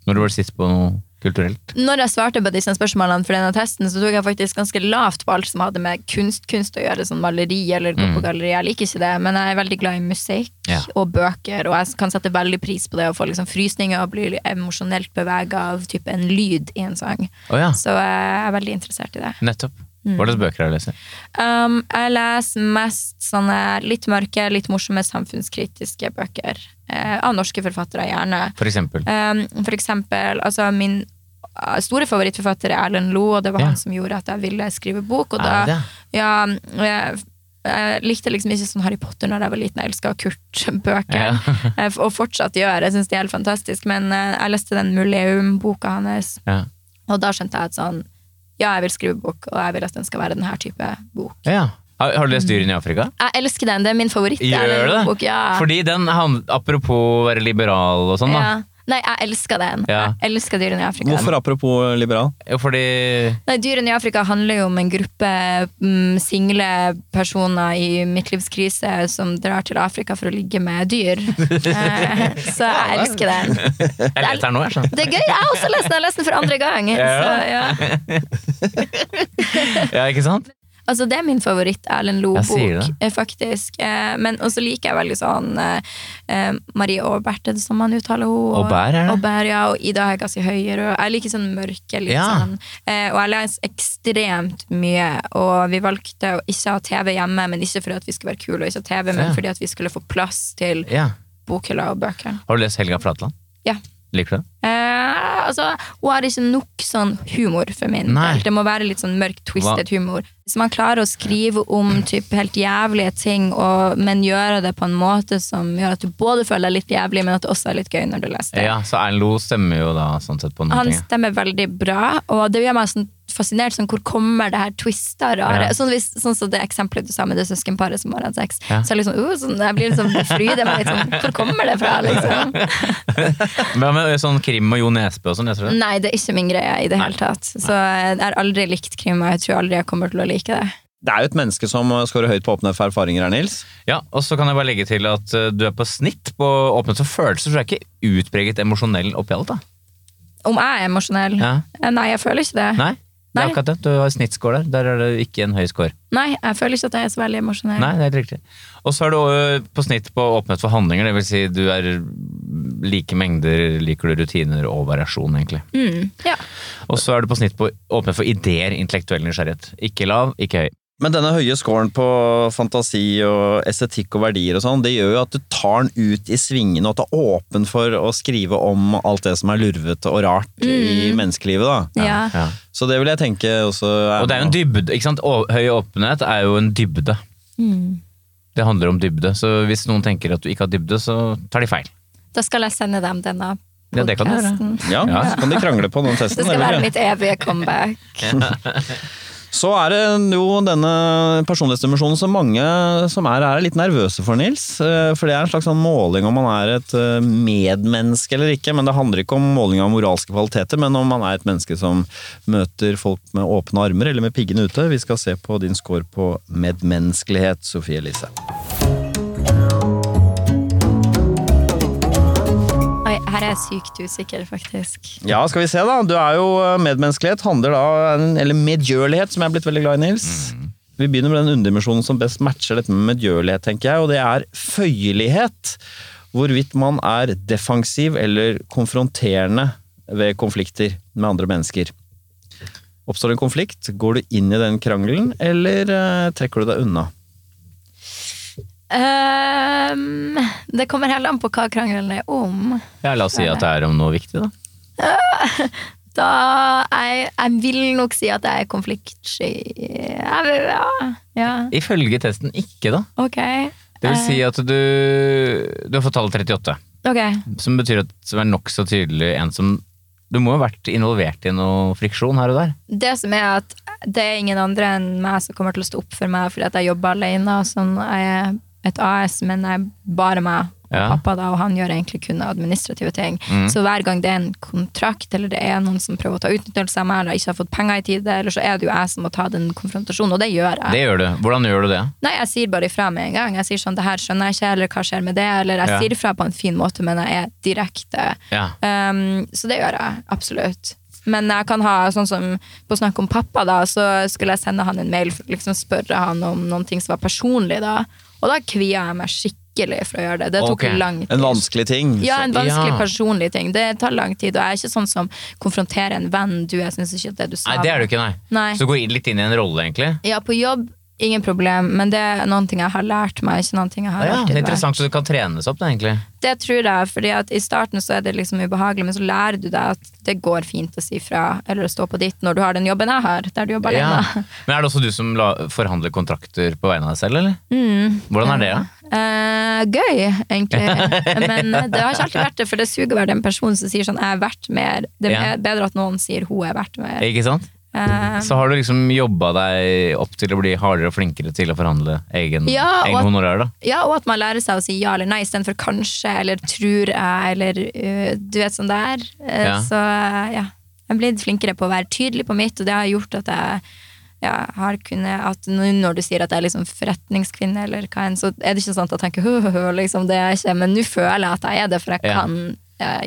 Når du var sist på noe kulturelt? Når jeg svarte på disse spørsmålene for denne testen, så tok jeg faktisk ganske lavt på alt som hadde med kunst, kunst å gjøre, sånn maleri eller gå på galleri. Jeg liker ikke det, men jeg er veldig glad i musikk Ja. og bøker, og jeg kan sette veldig pris på det å få liksom frysninger og bli emosjonelt bevega av type en lyd i en sang. Oh, ja, Så jeg er veldig interessert i det. nettopp. Hva slags bøker er det du leser? Um, jeg leser mest sånne litt mørke, litt morsomme samfunnskritiske bøker. eh, av norske forfattere, gjerne. For eksempel. Um, for eksempel, altså min uh, store favorittforfatter er Erlend Loe, og det var Ja. han som gjorde at jeg ville skrive bok. Og da, ja, jeg, jeg likte liksom ikke sånn Harry Potter når jeg var liten, jeg elska Kurt-bøker. Ja. [laughs] Og fortsatt gjør, jeg syns de er helt fantastisk. Men eh, jeg leste den Muleum-boka hans, Ja. og da skjønte jeg at sånn Ja, jeg vil skrive bok, og jeg vil at den skal være denne type bok. ja. Har, har du lest Dyrene i Afrika? Jeg elsker den, det er min favoritt. Gjør du det? Ja. Fordi den, apropos å være liberal og sånn, da. Ja. Nei, jeg elsker den. Ja. Jeg elsker Dyrene i Afrika. Hvorfor apropos liberal? Jo, fordi Nei, Dyrene i Afrika handler jo om en gruppe mm, single personer i midtlivskrise som drar til Afrika for å ligge med dyr. [laughs] Eh, så jeg elsker den. Jeg leser den nå, jeg. Det er gøy! Jeg har også lest den, jeg har lest den for andre gang. Så, ja. [laughs] Ja, ikke sant? Altså, det er min favoritt Erlend Loe-bok, eh, faktisk. Eh, Men også liker jeg veldig sånn eh, Marie Aabert, er som man uttaler henne? Aubert, er det? Aubert, ja, og Ida Hegassi Høyerød. Jeg liker sånn mørke, litt Ja. sånn. Eh, Og jeg leser ekstremt mye, og vi valgte å ikke ha TV hjemme, men ikke fordi at vi skulle være kule og ikke ha TV, men Ja. fordi at vi skulle få plass til Ja. bokhylla og bøkene. Har du lest Helga Flatland? Ja. Liker du det? Eh, altså, hun har ikke nok sånn humor for min Nei. del. Det må være litt sånn mørk, twisted humor. Hvis man klarer å skrive om typ, helt jævlige ting, og, men gjøre det på en måte som gjør at du både føler deg litt jævlig, men at det også er litt gøy når du leser det. Ja, så Erlend Loe stemmer jo da sånn sett på noen Han stemmer veldig bra, og det gjør meg sånn fascinert. Sånn, hvor kommer det her twista rare? Ja. Sånn, hvis, sånn som det eksempelet du sa med det søskenparet som har hatt sex. Ja. Så det liksom, uh, sånn, jeg blir liksom fryder meg litt sånn, Hvor kommer det fra, liksom? [laughs] Hva med sånn krim og Jo Nesbø og sånn, leser du det? Nei, det er ikke min greie i det hele tatt. Så jeg har aldri likt krim, og jeg tror aldri jeg kommer til å like det. Det er jo et menneske som scorer høyt på åpne for erfaringer her, Nils. Ja, og så kan jeg bare legge til at eh, du er på snitt på åpne for følelser, så du er ikke utpreget emosjonell oppi alt, da. Om jeg er emosjonell? Ja. Eh, Nei, jeg føler ikke det. Nei? Det er akkurat det. Du har snittscore der. Der er det ikke en høy score. Nei, jeg føler ikke at jeg er så veldig emosjonell. Nei, det er helt riktig. Og så er du på snitt på åpenhet for handlinger, det vil si du er like mengder, liker du rutiner og variasjon, egentlig. Mm, ja. Og så er du på snitt på åpenhet for ideer, intellektuell nysgjerrighet. Ikke lav, ikke høy. Men denne høye scoren på fantasi og estetikk og verdier og sånn, det gjør jo at du tar den ut i svingene og at du er åpen for å skrive om alt det som er lurvete og rart i menneskelivet, da. Ja. Ja. Så det vil jeg tenke også Og det er jo en dybde, ikke sant? Høy åpenhet er jo en dybde. Mm. Det handler om dybde, så hvis noen tenker at du ikke har dybde, så tar de feil. Da skal jeg sende dem denne Ja, det kan du gjøre. Ja, Ja. så kan de krangle på den Det testen. skal eller? være mitt evige comeback. [laughs] [laughs] Så er det jo denne personlighetsdimensjonen som mange som er er litt nervøse for, Nils. Eh, For det er en slags sånn måling om man er et eh, medmenneske eller ikke. Men det handler ikke om måling av moralske kvaliteter, men om man er et menneske som møter folk med åpne armer eller med piggene ute. Vi skal se på din score på medmenneskelighet, Sofie Elise. Her er jeg sykt usikker, faktisk. Ja, skal vi se da. Du er jo eh, medmenneskelighet, handler da, eller medgjørlighet, som jeg er blitt veldig glad i, Nils. Vi begynner med den underdimensjonen som best matcher dette med medgjørlighet, tenker jeg, og det er føyelighet. Hvorvidt man er defensiv eller konfronterende ved konflikter med andre mennesker. Oppstår en konflikt, går du inn i den krangelen, eller eh, trekker du deg unna? Ehm, det kommer heller an på hva krangelen er om. Ja, la oss si at det er om noe viktig, da. [laughs] Da jeg, jeg vil nok si at jeg er konfliktsky. Ja, ja. Ifølge testen ikke, da. Okay. Det vil si at du, du har fått tallet 38, Okay. som betyr at som er nokså tydelig en som Du må ha vært involvert i noe friksjon her og der. Det som er at det er ingen andre enn meg som kommer til å stå opp for meg fordi at jeg jobber alene. Sånn, jeg et AS, men jeg bare meg og Ja. pappa, da, og han gjør egentlig kun administrative ting. Så hver gang det er en kontrakt, eller det er noen som prøver å ta utnyttelse av meg, eller ikke har fått penger i tide, eller så er det jo jeg som må ta den konfrontasjonen, og det gjør jeg. Det gjør du. Hvordan gjør du det? Nei, jeg sier bare ifra med en gang. Jeg sier sånn, det her skjønner jeg ikke, eller hva skjer med det? Eller jeg Ja. sier ifra på en fin måte, men jeg er direkte. Ja. Um, så det gjør jeg, absolutt. Men jeg kan ha, sånn som på snakk om pappa, da, så skulle jeg sende han en mail for liksom spørre han om noen ting som var personlig, da. Og da kvia jeg meg skikkelig for å gjøre det. Det tok okay. lang tid. En vanskelig ting. Ja, en vanskelig Ja. personlig ting. Det tar lang tid, og jeg er ikke sånn som konfronterer en venn. Du, jeg syns ikke at det du sa Nei, det er du ikke, nei. Nei. Så du går litt inn i en rolle, egentlig. Ja, på jobb, ingen problem, men det er noen ting jeg har lært meg, ikke noen ting jeg har Ja, lært det er interessant, så du kan trenes opp, det, egentlig. Det tror jeg, fordi at i starten så er det liksom ubehagelig, men så lærer du deg at det går fint å si fra, eller å stå på ditt når du har den jobben jeg har, der du jobber Ja. alene. [laughs] Men er det også du som forhandler kontrakter på vegne av deg selv, eller? Mm. Hvordan er det, da? Uh, gøy, egentlig. [laughs] Men det har ikke alltid vært det, for det suger å være den personen som sier sånn 'jeg er verdt mer'. Det er bedre at noen sier 'hun er verdt mer'. Ikke sant? Eh, Så har du liksom jobba deg opp til å bli hardere og flinkere til å forhandle egen, Ja, egen at- honorar, da? ja, og at man lærer seg å si ja eller nei istedenfor kanskje eller tror jeg, eller uh, du vet sånn det er. Eh, Ja. Så ja, jeg er blitt flinkere på å være tydelig på mitt, og det har gjort at jeg ja, har kunnet at Når du sier at jeg er liksom forretningskvinne, eller hva enn, så er det ikke sånn at jeg tenker hø-hø, liksom, det er ikke, men nå føler jeg at jeg er det, for jeg kan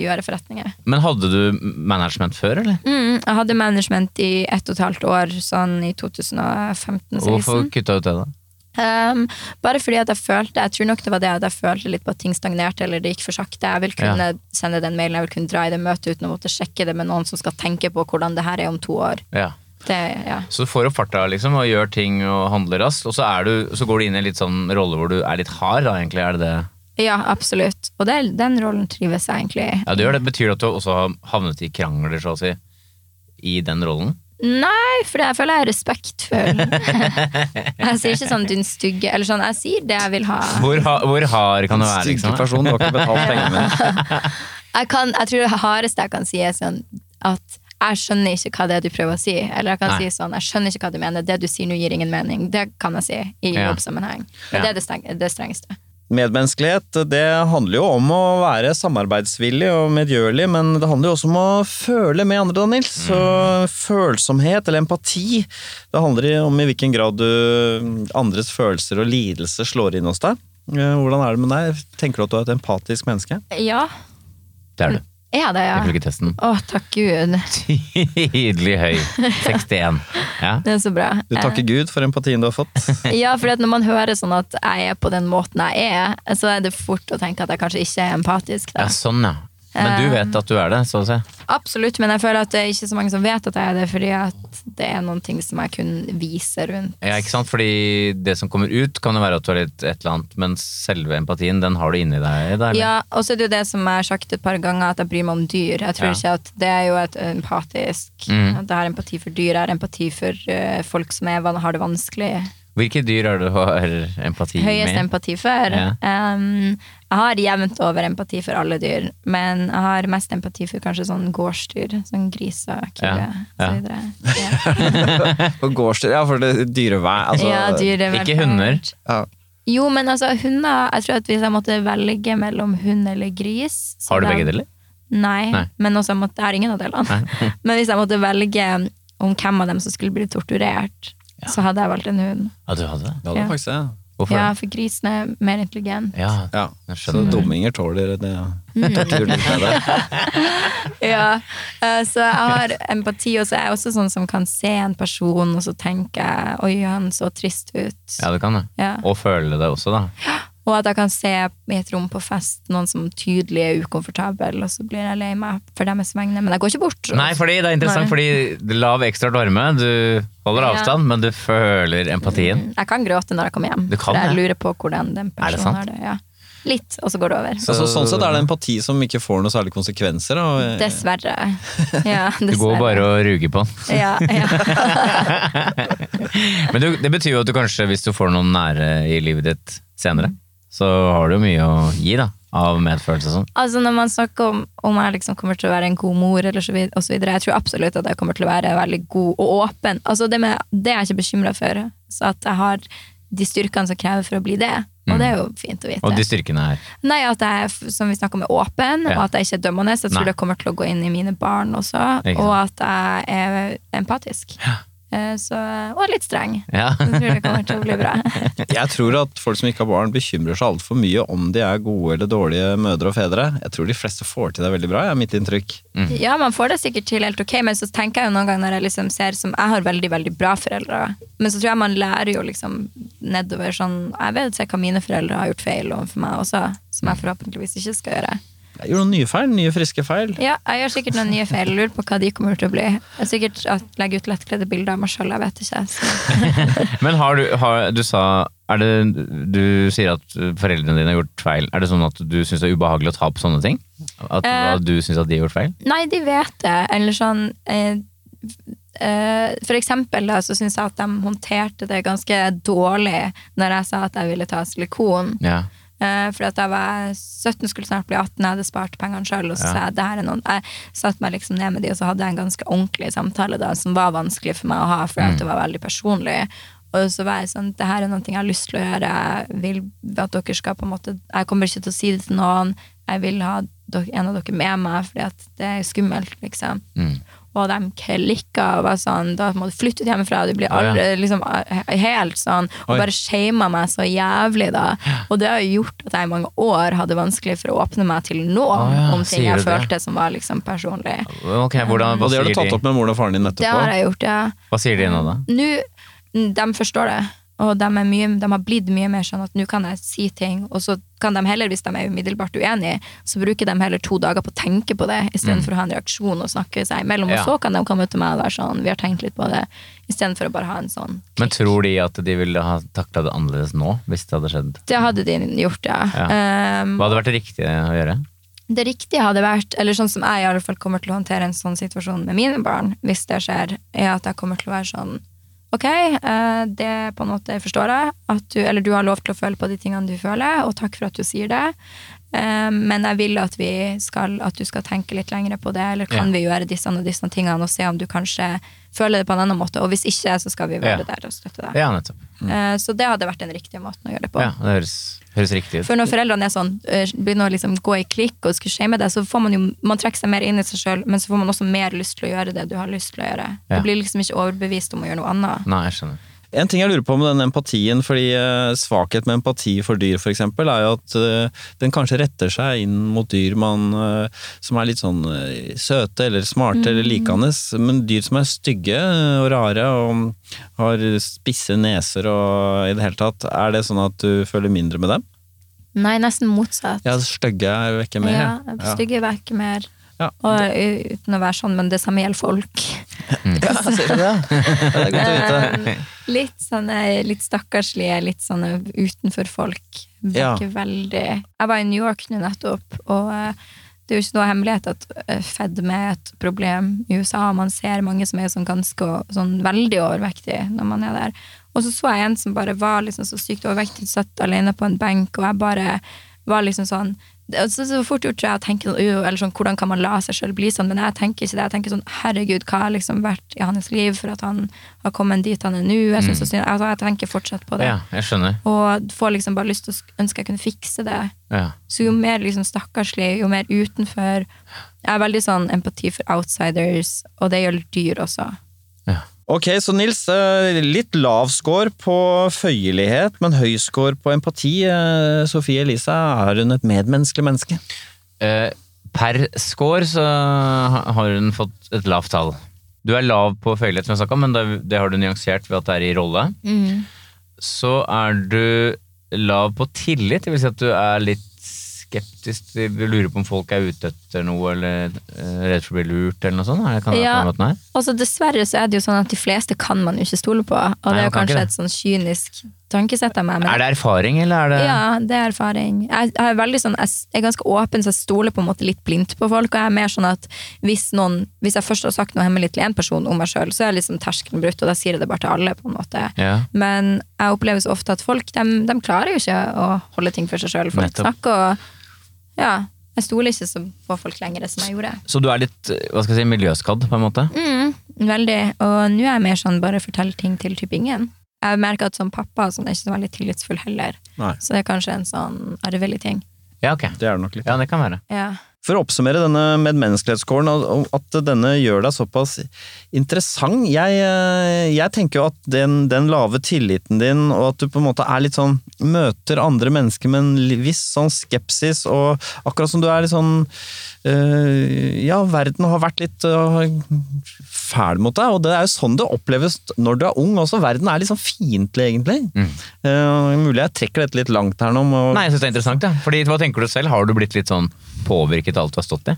gjøre forretninger. Men hadde du management før, eller? Mm, jeg hadde management i ett og et halvt år, sånn i 2015-16. Hvorfor kutta du ut det? Um, bare fordi at jeg følte Jeg tror nok det var det at jeg følte litt på at ting stagnerte eller det gikk for sakte. Jeg vil kunne sende den mailen, jeg vil kunne dra i det møtet uten å måtte sjekke det med noen som skal tenke på hvordan det her er om to år. Ja. Det, ja. Så du får opp farta liksom, og gjør ting og handler raskt, og så, du, så går du inn i en litt sånn rolle hvor du er litt hard, da, egentlig. Er det det? ja, absolutt. Og det, den rollen trives jeg egentlig. Ja, det gjør det. Betyr det at du også har havnet i krangler, så å si, i den rollen? Nei, for jeg føler jeg er respektfull. [laughs] jeg sier ikke sånn 'din stygge' eller sånn. Jeg sier det jeg vil ha. Hvor, ha, hvor hard kan du være, Stygge liksom? person, du har ikke betalt [laughs] pengene mine. Jeg, kan, jeg tror det hardeste jeg kan si, er sånn at jeg skjønner ikke hva det er du prøver å si. Eller jeg kan Nei. si sånn, jeg skjønner ikke hva du mener. Det du sier nå gir ingen mening. Det kan jeg si i jobbsammenheng. Ja. Det er det, streng, det strengeste. Medmenneskelighet det handler jo om å være samarbeidsvillig og medgjørlig, men det handler jo også om å føle med andre, da, Nils. Så følsomhet, eller empati, det handler om i hvilken grad du, andres følelser og lidelse slår inn hos deg. Eh, Hvordan er det med deg? Tenker du at du er et empatisk menneske? Ja, Det er du, er det, ja. ifølge testen. Å, takk Gud. [laughs] Tydelig høy. 61. Ja. Det er så bra. Du takker Gud for empatien du har fått. Eh, [laughs] Ja, for når man hører sånn at jeg er på den måten jeg er, så er det fort å tenke at jeg kanskje ikke er empatisk. Da. ja, sånn, ja. Men du vet at du er det, så å si. Absolutt, men jeg føler at det er ikke så mange som vet at jeg er det, fordi at det er noen ting som jeg kun viser rundt. Ja, ikke sant? Fordi det som kommer ut, kan jo være at du har litt et eller annet, men selve empatien, den har du inni deg. Eller? Ja, og så er det jo det som jeg har sagt et par ganger, at jeg bryr meg om dyr. Jeg tror Ja. ikke at Det er jo et empatisk mm. at Jeg har empati for dyr, jeg har empati for eh, folk som er, har det vanskelig. Hvilke dyr har du har empati Høyest empati for. Ja. Um, jeg har jevnt over empati for alle dyr, men jeg har mest empati for kanskje sånn gårdsdyr. Sånn griser, kue Ja, ja. osv. Ja. På gårdsdyr, ja, for det dyrevær altså, ja, dyrevelferd. Ikke hunder. ja. Jo, men altså, hunder Jeg tror at hvis jeg måtte velge mellom hund eller gris så Har du begge deler? Nei, Nei. men også måtte, jeg har ingen av delene. [laughs] men hvis jeg måtte velge om hvem av dem som skulle bli torturert, så hadde jeg valgt en hund. Ja, du hadde det? Det hadde Ja. faktisk det. Hvorfor Ja, for grisen er mer intelligent. Ja, Ja. jeg Så dumminger tåler det. Mm. [laughs] Det. [laughs] Ja, eh, så jeg har empati, og så er jeg også sånn som kan se en person, og så tenker jeg oi, han så trist ut. Ja, du kan det. Ja. Og føle det også, da. Og at jeg kan se i et rom på fest noen som tydelig er ukomfortabel, og så blir jeg lei meg for deres vegne. Men jeg går ikke bort. Nei, fordi det er interessant, Nei. fordi det lav ekstra varme, du holder Ja. avstand, men du føler empatien. Jeg kan gråte når jeg kommer hjem, Du kan for jeg det? lurer på hvordan den Er det personen sant? har det. Ja. Litt, og så går det over. Så- Altså, sånn sett er det empati som ikke får noe særlig konsekvenser. Og, Dessverre. [laughs] Ja, Du går bare og ruger på den. ja, ja. [laughs] Men du, det betyr jo at du kanskje, hvis du får noen nære i livet ditt senere, så har du jo mye å gi da, av medfølelse og sånn. Altså Når man snakker om om jeg liksom kommer til å være en god mor, eller så videre, så videre, jeg tror absolutt at jeg kommer til å være veldig god og åpen. Altså Det, med, det er jeg ikke bekymra for. Så at jeg har de styrkene som krever for å bli det. Og det er jo fint å vite. Og de styrkene her. Nei, at jeg er, som vi om, er åpen, Ja. og at jeg ikke er dømmende. Jeg tror Nei. det kommer til å gå inn i mine barn også. Og at jeg er empatisk. Eh, Så, og litt streng. Ja. Jeg tror det kommer til å bli bra. [laughs] Jeg tror at folk som ikke har barn, bekymrer seg altfor mye om de er gode eller dårlige mødre og fedre. Jeg tror de fleste får til det veldig bra, er mitt inntrykk. Ja, man får det sikkert til helt ok, men så tenker jeg jo noen ganger når jeg liksom ser som Jeg har veldig, veldig bra foreldre, men så tror jeg man lærer jo liksom nedover sånn Jeg vet ikke hva mine foreldre har gjort feil overfor meg også, som jeg forhåpentligvis ikke skal gjøre. Jeg gjør noen nye feil, nye friske feil. Ja, jeg gjør sikkert noen nye feil. Lurer på hva de kommer til å bli. Jeg er sikkert at legge ut lettkledde bilder av meg sjøl, jeg vet ikke. [laughs] Men har du, har, du sa er det, Du sier at foreldrene dine har gjort feil. Er det sånn at du syns det er ubehagelig å ta på sånne ting? At Eh. du syns at de har gjort feil? Nei, de vet det. Eller sånn eh, eh, For eksempel da, så syns jeg at de håndterte det ganske dårlig når jeg sa at jeg ville ta silikon. Ja. Eh, for at da var jeg 17, skulle snart bli 18, jeg hadde spart pengene sjøl. Og så Ja. sa jeg det her er noen Jeg satte meg liksom ned med de, og så hadde jeg en ganske ordentlig samtale da, som var vanskelig for meg å ha, for Mm. det var veldig personlig. Og så var jeg sånn, det her er noe jeg har lyst til å gjøre. Jeg vil at dere skal på en måte Jeg kommer ikke til å si det til noen. Jeg vil ha en av dere med meg, fordi at det er skummelt, liksom. Mm. Og de klikka og var sånn Da må du flytte ut hjemmefra. Du blir aldri liksom, helt sånn Og Oi. bare shama meg så jævlig, da. Og det har gjort at jeg i mange år hadde vanskelig for å åpne meg til nå ah, ja. om ting jeg det? følte som var liksom personlig. Okay, hvordan, hva, Og det har du tatt de, opp med moren og faren din Det har jeg gjort, ja. hva sier de nå, da? Nå, de forstår det. Og de, mye, de har blitt mye mer sånn at nå kan jeg si ting, og så kan de heller, hvis de er umiddelbart uenige, så bruker de heller to dager på å tenke på det, istedenfor å ha en reaksjon og snakke seg imellom. Mm. Ja. Og så kan de komme til meg og være sånn, vi har tenkt litt på det, istedenfor å bare ha en sånn Men tror de at de ville ha takla det annerledes nå, hvis det hadde skjedd? Det hadde de gjort, ja. Um, Hva hadde vært det riktige å gjøre? det riktige hadde vært, eller sånn som jeg i alle fall kommer til å håndtere en sånn situasjon med mine barn, hvis det skjer, er at jeg kommer til å være sånn Ok, eh, det på en måte forstår jeg, at du, eller du har lov til å føle på de tingene du føler, og takk for at du sier det. Eh, Men jeg vil at, vi skal, at du skal tenke litt lenger på det, eller kan Ja. vi gjøre disse og disse tingene, og se om du kanskje føler det på en annen måte. Og hvis ikke, så skal vi være Ja. der og støtte deg. Ja, nettopp. Eh, Så det hadde vært den riktige måten å gjøre det på. Ja, det høres, høres riktig ut. For når foreldrene er sånn, øh, begynner å liksom gå i klikk og skulle shame deg, så får man jo man trekker seg mer inn i seg sjøl, men så får man også mer lyst til å gjøre det du har lyst til å gjøre. Du blir liksom ikke overbevist om å gjøre noe annet. Nei, jeg skjønner. En ting jeg lurer på med den empatien, fordi eh, svakhet med empati for dyr eksempel, er jo at eh, den kanskje retter seg inn mot dyr man, eh, som er litt sånn søte eller smarte eller likende, men dyr som er stygge og rare og har spisse neser og i det hele tatt, er det sånn at du føler mindre med dem? Nei, nesten motsatt. Ja, stygge er vekke mer. Ja, stygge vekker mer. Ja. Og, uten å være sånn, men det samme gjelder folk. Ja, [laughs] ser du det? Ja, det er godt å vite. [laughs] Eh, litt sånne litt stakkarslige, litt sånne utenfor folk. Ja. Veldig Jeg var i New York nå nettopp, og eh, det er jo ikke noe hemmelighet at eh, fedme er et problem i USA. Man ser mange som er sånn ganske sånn veldig overvektige når man er der. Og så så jeg en som bare var liksom så sykt overvektig, satt alene på en benk, og jeg bare var liksom sånn det er så, så fort gjort tror jeg å tenke eller sånn, hvordan kan man la seg selv bli sånn, men jeg tenker ikke det. Jeg tenker sånn, herregud, hva har liksom vært i hans liv for at han har kommet dit han er nå? Jeg, synes så altså, jeg tenker fortsatt på det. Ja, jeg skjønner. Og får liksom bare lyst til å ønske jeg kunne fikse det. Ja. Så jo mer liksom stakkarslig, jo mer utenfor. Jeg er veldig sånn empati for outsiders, og det gjelder dyr også. Ok, så Nils, eh, litt lav score på føyelighet, men høy score på empati. Eh, Sofie Elise, er hun et medmenneskelig menneske? Eh, per score så har hun fått et lavt tall. Du er lav på føyelighet, som jeg snakket om, men det, har du nyansert ved at det er i rolle. Så er du lav på tillit? Det vil si at du er litt skeptisk, du lurer på om folk er ute etter noe, eller eh, redd for å bli lurt, eller noe sånt? Det- Kan Ja. på den måten her? Og så dessverre så er det jo sånn at de fleste kan man jo ikke stole på. Og Nei, det er jo kanskje et sånn kynisk tankesett av meg. Men Er det erfaring, eller er det Ja, det er erfaring. Jeg, jeg, er sånn, jeg er ganske åpen, så jeg stoler på en måte litt blindt på folk. Og jeg er mer sånn at hvis, noen, hvis jeg først har sagt noe hemmelig til én person om meg sjøl, så er liksom terskelen brutt, og da sier jeg det bare til alle. på en måte. Ja. Men jeg opplever så ofte at folk de, de klarer jo ikke å holde ting for seg sjøl. Folk Nettopp. snakker og Ja. Jeg stoler ikke så på folk lenger som jeg gjorde. Så du er litt hva skal jeg si, miljøskadd, på en måte? Mm, veldig. Og nå er jeg mer sånn bare fortell ting til type ingen. Jeg merker at som pappa sånn, er jeg ikke så veldig tillitsfull heller. Nei, Så det er kanskje en sånn arvelig ting. Ja, ok. det er det nok litt. Ja, det kan være. Ja. For å oppsummere denne og at denne gjør deg såpass interessant Jeg, eh, jeg tenker jo at den, den lave tilliten din, og at du på en måte er litt sånn Møter andre mennesker med en viss sånn skepsis, og akkurat som du er litt sånn Ja, verden har vært litt eh, fæl mot deg, og det er jo sånn det oppleves når du er ung også. Verden er litt sånn fiendtlig, egentlig. Eh, mulig jeg trekker dette litt langt her nå. Og... Nei, jeg syns det er interessant, ja. Fordi, hva tenker du selv? Har du blitt litt sånn påvirket av alt du har stått i?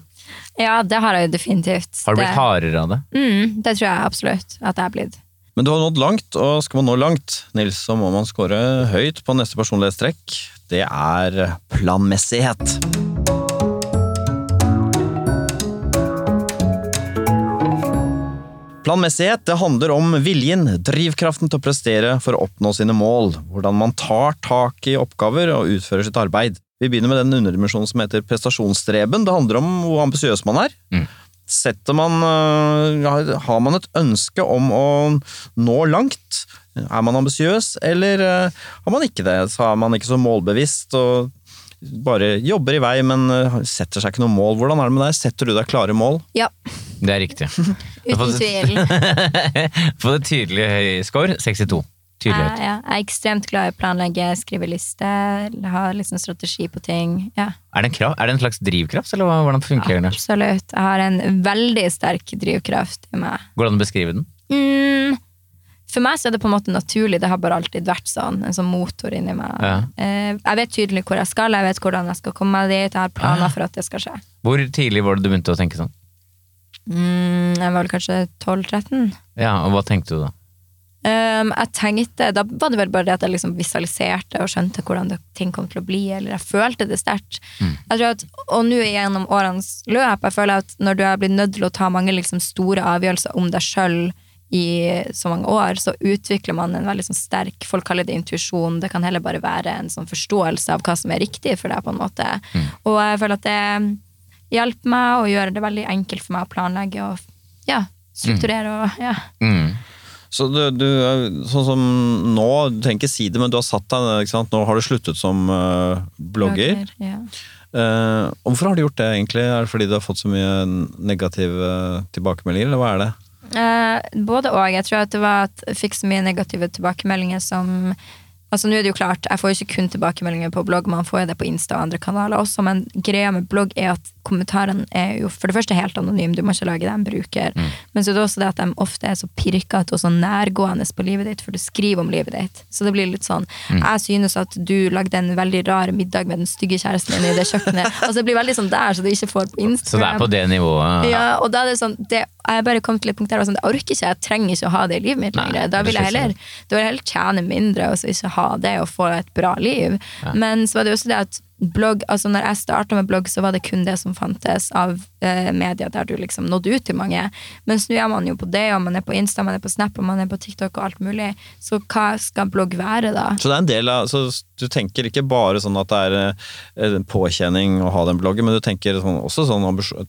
ja, det har jeg jo definitivt. Har du blitt det, hardere av det? mm, det tror jeg absolutt at jeg er blitt. Men du har nådd langt, og skal man nå langt, Nils, så må man score høyt på neste personlighetstrekk. Det er planmessighet. Planmessighet det handler om viljen, drivkraften til å prestere for å oppnå sine mål. Hvordan man tar tak i oppgaver og utfører sitt arbeid. Vi begynner med den underdimensjonen som heter prestasjonsstreben. Det handler om hvor ambisiøs man er. Mm. man, øh, har- man et ønske om å nå langt? Er man ambisiøs, eller øh, har man ikke det? Så er man ikke så målbevisst og bare jobber i vei, men øh, setter seg ikke noe mål. Hvordan er det med deg? Setter du deg klare mål? Ja, Det er riktig. [laughs] uten tvil. [laughs] Få det tydelig høy score 62. Jeg, Tydelighet. ja, jeg er ekstremt glad i å planlegge, skrive liste, ha liksom strategi på ting. Ja, Er det, en kraft, er det en slags drivkraft, eller hvordan funker det? absolutt. Jeg har en veldig sterk drivkraft i meg. Går det an å beskrive den? Mm, for meg så er det på en måte naturlig, det har bare alltid vært sånn. En sånn motor inni meg. Ja. Eh, jeg vet tydelig hvor jeg skal, jeg vet hvordan jeg skal komme meg dit, jeg har planer Ah. for at det skal skje. Hvor tidlig var det du begynte å tenke sånn? Mm, jeg var vel kanskje 12-13. Ja, og hva tenkte du da? Um, jeg tenkte, Da var det vel bare det at jeg liksom visualiserte og skjønte hvordan det, ting kom til å bli, eller jeg følte det sterkt. Jeg tror at, Og nå gjennom årenes løp, jeg føler at når du har blitt nødt til å ta mange liksom store avgjørelser om deg sjøl i så mange år, så utvikler man en veldig sånn sterk Folk kaller det intuisjon. Det kan heller bare være en sånn forståelse av hva som er riktig for deg. på en måte. Og jeg føler at det hjelper meg og gjør det veldig enkelt for meg å planlegge og ja, strukturere og ja. Mm. Så du, du, sånn som nå, du trenger ikke si det, men du har satt deg? Nå har du sluttet som uh, blogger. Ja. uh, hvorfor har du gjort det, egentlig? Er det fordi du har fått så mye negative tilbakemeldinger, eller hva er det? Uh, både og. Jeg tror at det var at jeg fikk så mye negative tilbakemeldinger som Altså nå er det jo klart, Jeg får jo ikke kun tilbakemeldinger på blogg, man får jo det på Insta og andre kanaler også, men greia med blogg er at kommentarene er jo for det første helt anonyme, du må ikke lage deg en bruker. Men så er det også det at de ofte er så pirkete og så nærgående på livet ditt, for du skriver om livet ditt. Så det blir litt sånn Jeg synes at du lagde en veldig rar middag med den stygge kjæresten din i det kjøkkenet. [laughs] Altså det blir veldig sånn der, så du ikke får på Instagram. Så det er på det nivået? Ja, og da er det sånn det, Jeg bare kom til et punkt der jeg sånn, jeg orker ikke, jeg trenger ikke å ha det i livet mitt lenger. Da vil jeg heller, da vil jeg heller tjene mindre og så ikke ha det og få et bra liv. Men så var det også det at blogg, altså når jeg starta med blogg, så var det kun det som fantes av eh, media der du liksom nådde ut til mange. Mens nå er man jo på det, og man er på Insta, man er på Snap, og man er på TikTok og alt mulig. Så hva skal blogg være, da? Så det er en del av, så du tenker ikke bare sånn at det er eh, en påkjenning å ha den bloggen, men du tenker sånn, også sånn ambisjon-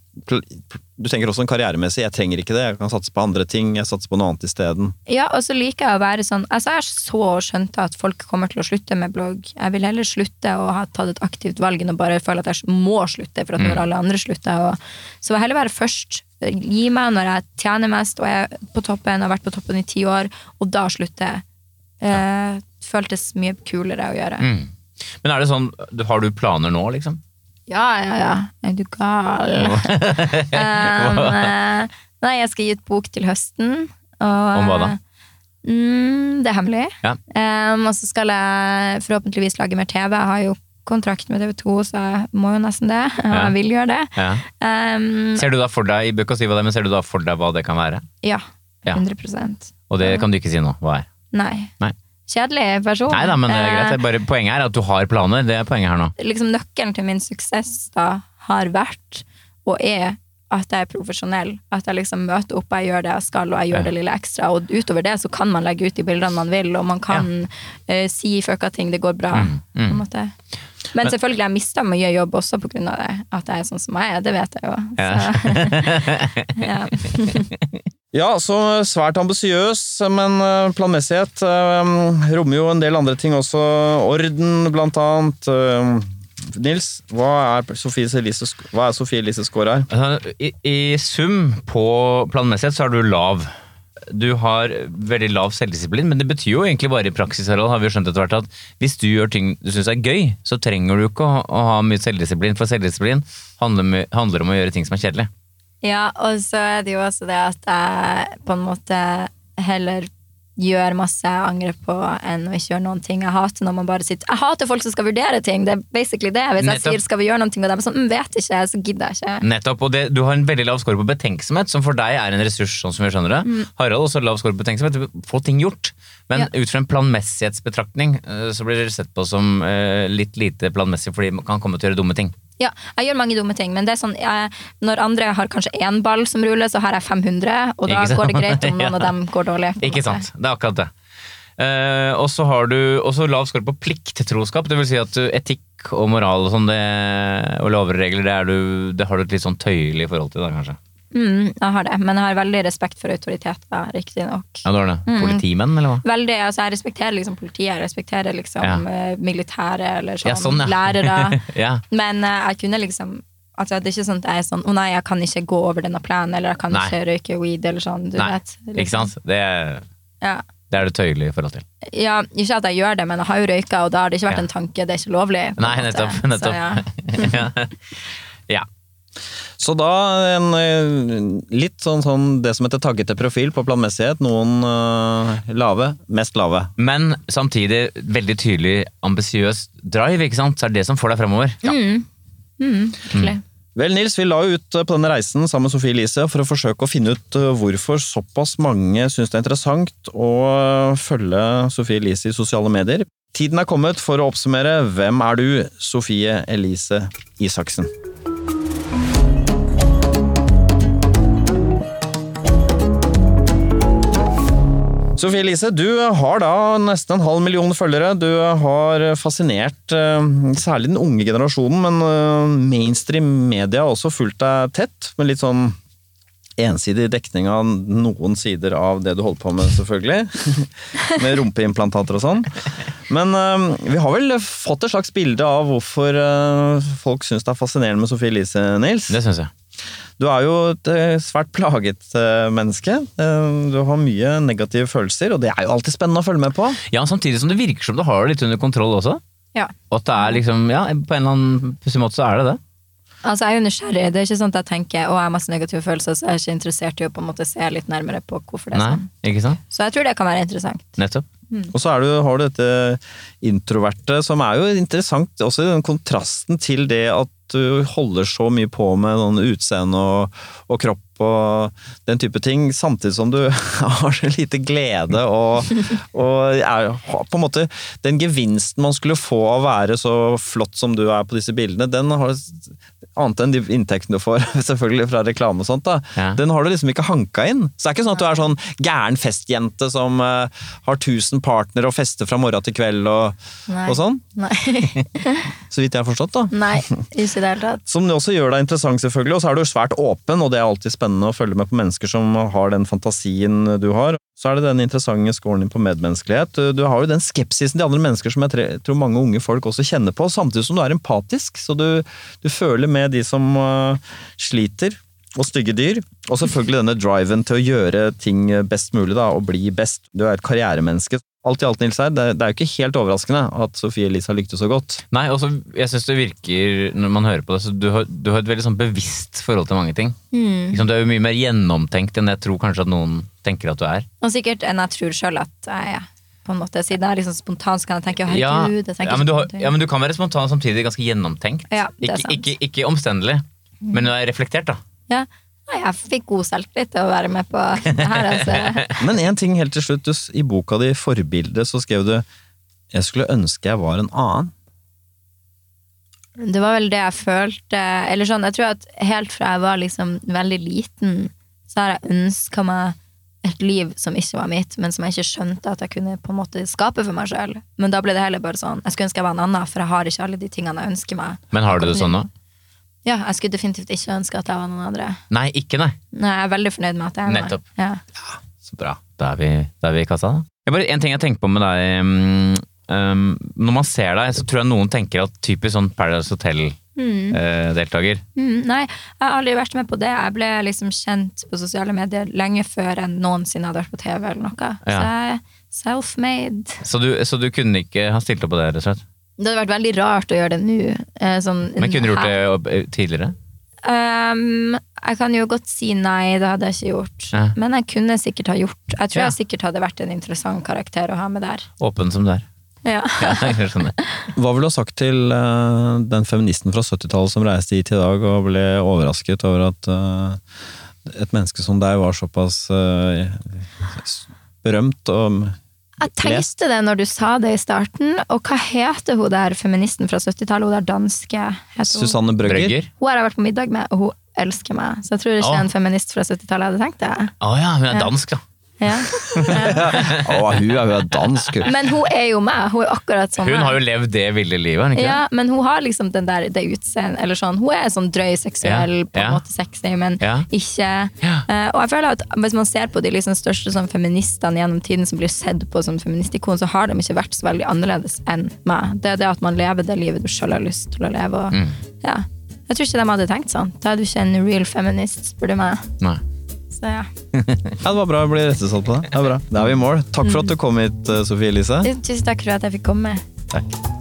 Du tenker også en karrieremessig, jeg trenger ikke det, jeg kan satse på andre ting, jeg satser på noe annet isteden. Ja, og så liker jeg å være sånn Altså, jeg så skjønt skjønte at folk kommer til å slutte med blogg. Jeg vil heller slutte å ha tatt et aktivt valg enn å bare føle at jeg må slutte for at når alle andre slutter. Og, så jeg heller være først. Gi meg når jeg tjener mest og jeg er på toppen, har vært på toppen i ti år, og da slutte. Eh, føltes mye kulere å gjøre. Mm. Men er det sånn, har du planer nå, liksom? Ja, ja, ja. Er du gal? [laughs] um, eh, nei, jeg skal gi ut bok til høsten. Og, Om hva da? Mm, det er hemmelig. Ja. Um, og så skal jeg forhåpentligvis lage mer TV. Jeg har jo kontrakt med TV 2, så jeg må jo nesten det. Og Ja. jeg vil gjøre det. Ja. Um, Ser du da for deg, i bøk og si hva det er, men ser du da for deg hva det kan være? ja. Ja. 100% Og det kan du ikke si nå, hva er? Nei. Nei. Kjedelig person. Nei da, men det er greit. Eh, Det er bare, poenget er at du har planer, det er poenget her nå. liksom nøkkelen til min suksess da har vært og er at jeg er profesjonell. At jeg liksom møter opp, jeg gjør det jeg skal, og jeg gjør Ja. det lille ekstra. Og utover det så kan man legge ut de bildene man vil, og man kan eh, si fucka ting, det går bra. Mm, mm. På en måte. Men selvfølgelig, jeg mista mye jobb også av det. At jeg er sånn som jeg er, det vet jeg jo. Så, [laughs] [laughs] ja. Ja, så svært ambisiøs, men eh, planmessighet eh, rommer jo en del andre ting også. Orden, blant annet. Eh, Nils, hva er Sofie Sofie Elises score her? Altså, I, I sum på planmessighet så er du lav. Du har veldig lav selvdisiplin, men det betyr jo egentlig bare i praksis Harald, har vi jo skjønt etter hvert at hvis du gjør ting du syns er gøy, så trenger du ikke å ha mye selvdisiplin, for selvdisiplin handler, handler om å gjøre ting som er kjedelig. Ja, og så er det jo også det at jeg på en måte heller gjør masse angrep på, enn å ikke gjøre noen ting. Jeg hater når man bare sitter Jeg hater folk som skal vurdere ting! Det er basically det. Hvis jeg sier 'skal vi gjøre noe', og de er sånn mm, 'vet ikke', så gidder jeg ikke. Nettopp, og det, Du har en veldig lav score på betenksomhet, som for deg er en ressurs. sånn som vi skjønner det. Harald også lav score på betenksomhet. Få ting gjort. Men Ja. ut fra en planmessighetsbetraktning eh, så blir det sett på som eh, litt lite planmessig, fordi man kan komme til å gjøre dumme ting. Ja, jeg gjør mange dumme ting, men det er sånn jeg, når andre har kanskje én ball som ruller, så har jeg 500, og da går det greit om [laughs] noen Ja. av dem går dårlig. [laughs] Ikke måte. sant, det er akkurat det. Uh, og så har du også lav score på plikttroskap, det vil si at du, etikk og moral og sånn, det, og lover og regler, det, du, det har du et litt sånn tøyelig forhold til da, kanskje? Mm, jeg har det, men jeg har veldig respekt for autoriteter, riktignok. Ja, du har det. Mm. Politimenn, eller hva? Veldig, altså Jeg respekterer liksom politiet, jeg respekterer liksom Ja. eh, militære eller sånn, Ja, sånn, ja. lærere. [laughs] Men eh, jeg kunne liksom Altså Det er ikke sånn at jeg er sånn Å nei, jeg kan ikke gå over denne planen, eller jeg kan Nei. ikke røyke weed, eller sånn. Du Nei, vet. liksom. ikke sant? Det, Ja. det er det tøyelige forhold til. ja, Ikke at jeg gjør det, men jeg har jo røyka, og da har det ikke vært en tanke. Det er ikke lovlig. Nei, nettopp. [laughs] nettopp. Så, ja. [laughs] ja. Ja. Så da en eh, litt sånn, sånn det som heter taggete profil på planmessighet. Noen eh, lave, mest lave. Men samtidig veldig tydelig ambisiøs drive, ikke sant? Så er det det som får deg fremover. Mm, Mm. Vel, Nils, vi la ut eh, på denne reisen sammen med Sofie Elise for å forsøke å finne ut hvorfor såpass mange syns det er interessant å følge Sofie Elise i sosiale medier. Tiden er kommet for å oppsummere. Hvem er du, Sofie Elise Isaksen? Sofie Elise, du har da nesten en halv million følgere. Du har fascinert eh, særlig den unge generasjonen, men eh, mainstream media har også fulgt deg tett, med litt sånn ensidig dekning av noen sider av det du holder på med, selvfølgelig. [laughs] med rumpeimplantater og sånn. Men eh, vi har vel fått et slags bilde av hvorfor folk syns det er fascinerende med Sofie Elise, Nils? Det syns jeg. Du er jo et eh, svært plaget eh, menneske. Eh, Du har mye negative følelser, og det er jo alltid spennende å følge med på. Ja, samtidig som det virker som du har det litt under kontroll også. Ja. Og at det er liksom, ja, på en eller annen pussig måte så er det det. Altså, jeg er jo nysgjerrig. Det er ikke sånn at jeg tenker å, jeg har masse negative følelser, så jeg er ikke interessert i å på en måte se litt nærmere på hvorfor det er Nei, sånn. ikke sant? Så jeg tror det kan være interessant. Nettopp. Og så du, har du dette introverte, som er jo interessant også i den kontrasten til det at du holder så mye på med sånn utseende og, og kropp og den type ting, samtidig som du [laughs] har så lite glede og, og er, på en måte Den gevinsten man skulle få av å være så flott som du er på disse bildene, den har Annet enn de inntektene du får [laughs] selvfølgelig fra reklame og sånt, da. Ja. Den har du liksom ikke hanka inn. Så det er ikke sånn at du er sånn gæren festjente som uh, har tusen partnere og fester fra morgen til kveld og, Nei. og sånn. Nei. [laughs] Så vidt jeg har forstått, da. Nei, ikke i det hele tatt. Som også gjør deg interessant, selvfølgelig. Og så er du svært åpen, og det er alltid spennende å følge med på mennesker som har den fantasien du har. Så er det den interessante scoren din på medmenneskelighet. Du, du har jo den skepsisen til andre mennesker som jeg tre, tror mange unge folk også kjenner på, samtidig som du er empatisk. Så du, du føler med de som uh, sliter. og stygge dyr. Og selvfølgelig denne driven til å gjøre ting best mulig da, og bli best. Du er et karrieremenneske. Alt i alt, Nils her, det, er jo ikke helt overraskende at Sofie Elise har lyktes så godt. Nei, også, jeg synes det virker, når man hører på det, så du har, du har et veldig sånn bevisst forhold til mange ting. Liksom, du er jo mye mer gjennomtenkt enn jeg tror kanskje at noen tenker at du er. Og sikkert enn jeg tror sjøl at jeg er. På en måte. Siden jeg er liksom spontan, så kan jeg tenke «Å, Ja, herregud, jeg ja, men har, ja, men du kan være spontan og samtidig ganske gjennomtenkt. Ja, det er ikke, sant. ikke, ikke omstendelig, men du er reflektert, da. Ja. Nei, jeg fikk god selvtillit til å være med på det her. Altså. [laughs] Men en ting helt til slutt. Du, I boka di Forbildet så skrev du 'Jeg skulle ønske jeg var en annen'. Det var vel det jeg følte Eller sånn, jeg tror at helt fra jeg var liksom veldig liten, så har jeg ønska meg et liv som ikke var mitt, men som jeg ikke skjønte at jeg kunne på en måte skape for meg sjøl. Men da ble det heller bare sånn Jeg skulle ønske jeg var en annen, for jeg har ikke alle de tingene jeg ønsker meg. Men har du det sånn nå? Ja, jeg skulle definitivt ikke ønske at jeg var noen andre. Nei, ikke nei. Nei, jeg er veldig fornøyd med at jeg er. Nettopp. Ja. Så bra. Da er vi, da er vi i kassa, da. Jeg bare, en ting jeg tenker på med deg um, Når man ser deg, så tror jeg noen tenker at typisk sånn Paradise Hotel-deltaker. Mm, nei, jeg har aldri vært med på det. Jeg ble liksom kjent på sosiale medier lenge før jeg noensinne hadde vært på TV eller noe. Så jeg er self-made. så, du, så du kunne ikke ha stilt opp på det, rett og slett? Det hadde vært veldig rart å gjøre det nå. eh, Sånn, Men kunne du gjort det eh, tidligere? Um, jeg kan jo godt si nei, det hadde jeg ikke gjort. Ja. Men jeg kunne sikkert ha gjort. Jeg tror Ja. jeg sikkert hadde vært en interessant karakter å ha med der. Åpen som du er. Ja. Ja, jeg skjønner. Hva ville du ha sagt til uh, den feministen fra 70-tallet som reiste hit i dag og ble overrasket over at uh, et menneske som deg var såpass uh, berømt og Jeg tenkte det når du sa det i starten. Og hva heter hun der feministen fra 70-tallet? Hun der danske? heter hun? Susanne Brøgger? Hun har jeg vært på middag med, og hun elsker meg. Så jeg tror ikke Å. en feminist fra 70-tallet hadde tenkt det. Oh, ja, hun er dansk, da. Ja. [laughs] Å, hun er jo dansk! hun. Men hun er jo meg. Hun er akkurat som Hun har jo levd det ville livet, ikke Ja, men hun har liksom den der, det utseendet eller sånn. Hun er sånn drøy, seksuell, Ja, på en ja. måte sexy, men Ja. ikke Ja. Eh, Og jeg føler at hvis man ser på de liksom største sånn feministene gjennom tiden som blir sett på som feministikon, så har de ikke vært så veldig annerledes enn meg. Det er det at man lever det livet du sjøl har lyst til å leve. Og, Mm. ja. Jeg tror ikke de hadde tenkt sånn. Da er du ikke en real feminist, spør du meg. Nei. Så ja. [laughs] Ja, det var bra å bli rettesatt på det. det er bra. Da er vi i mål. Takk for at du kom hit, eh, Sofie Elise. Tusen takk for at jeg fikk komme. Takk.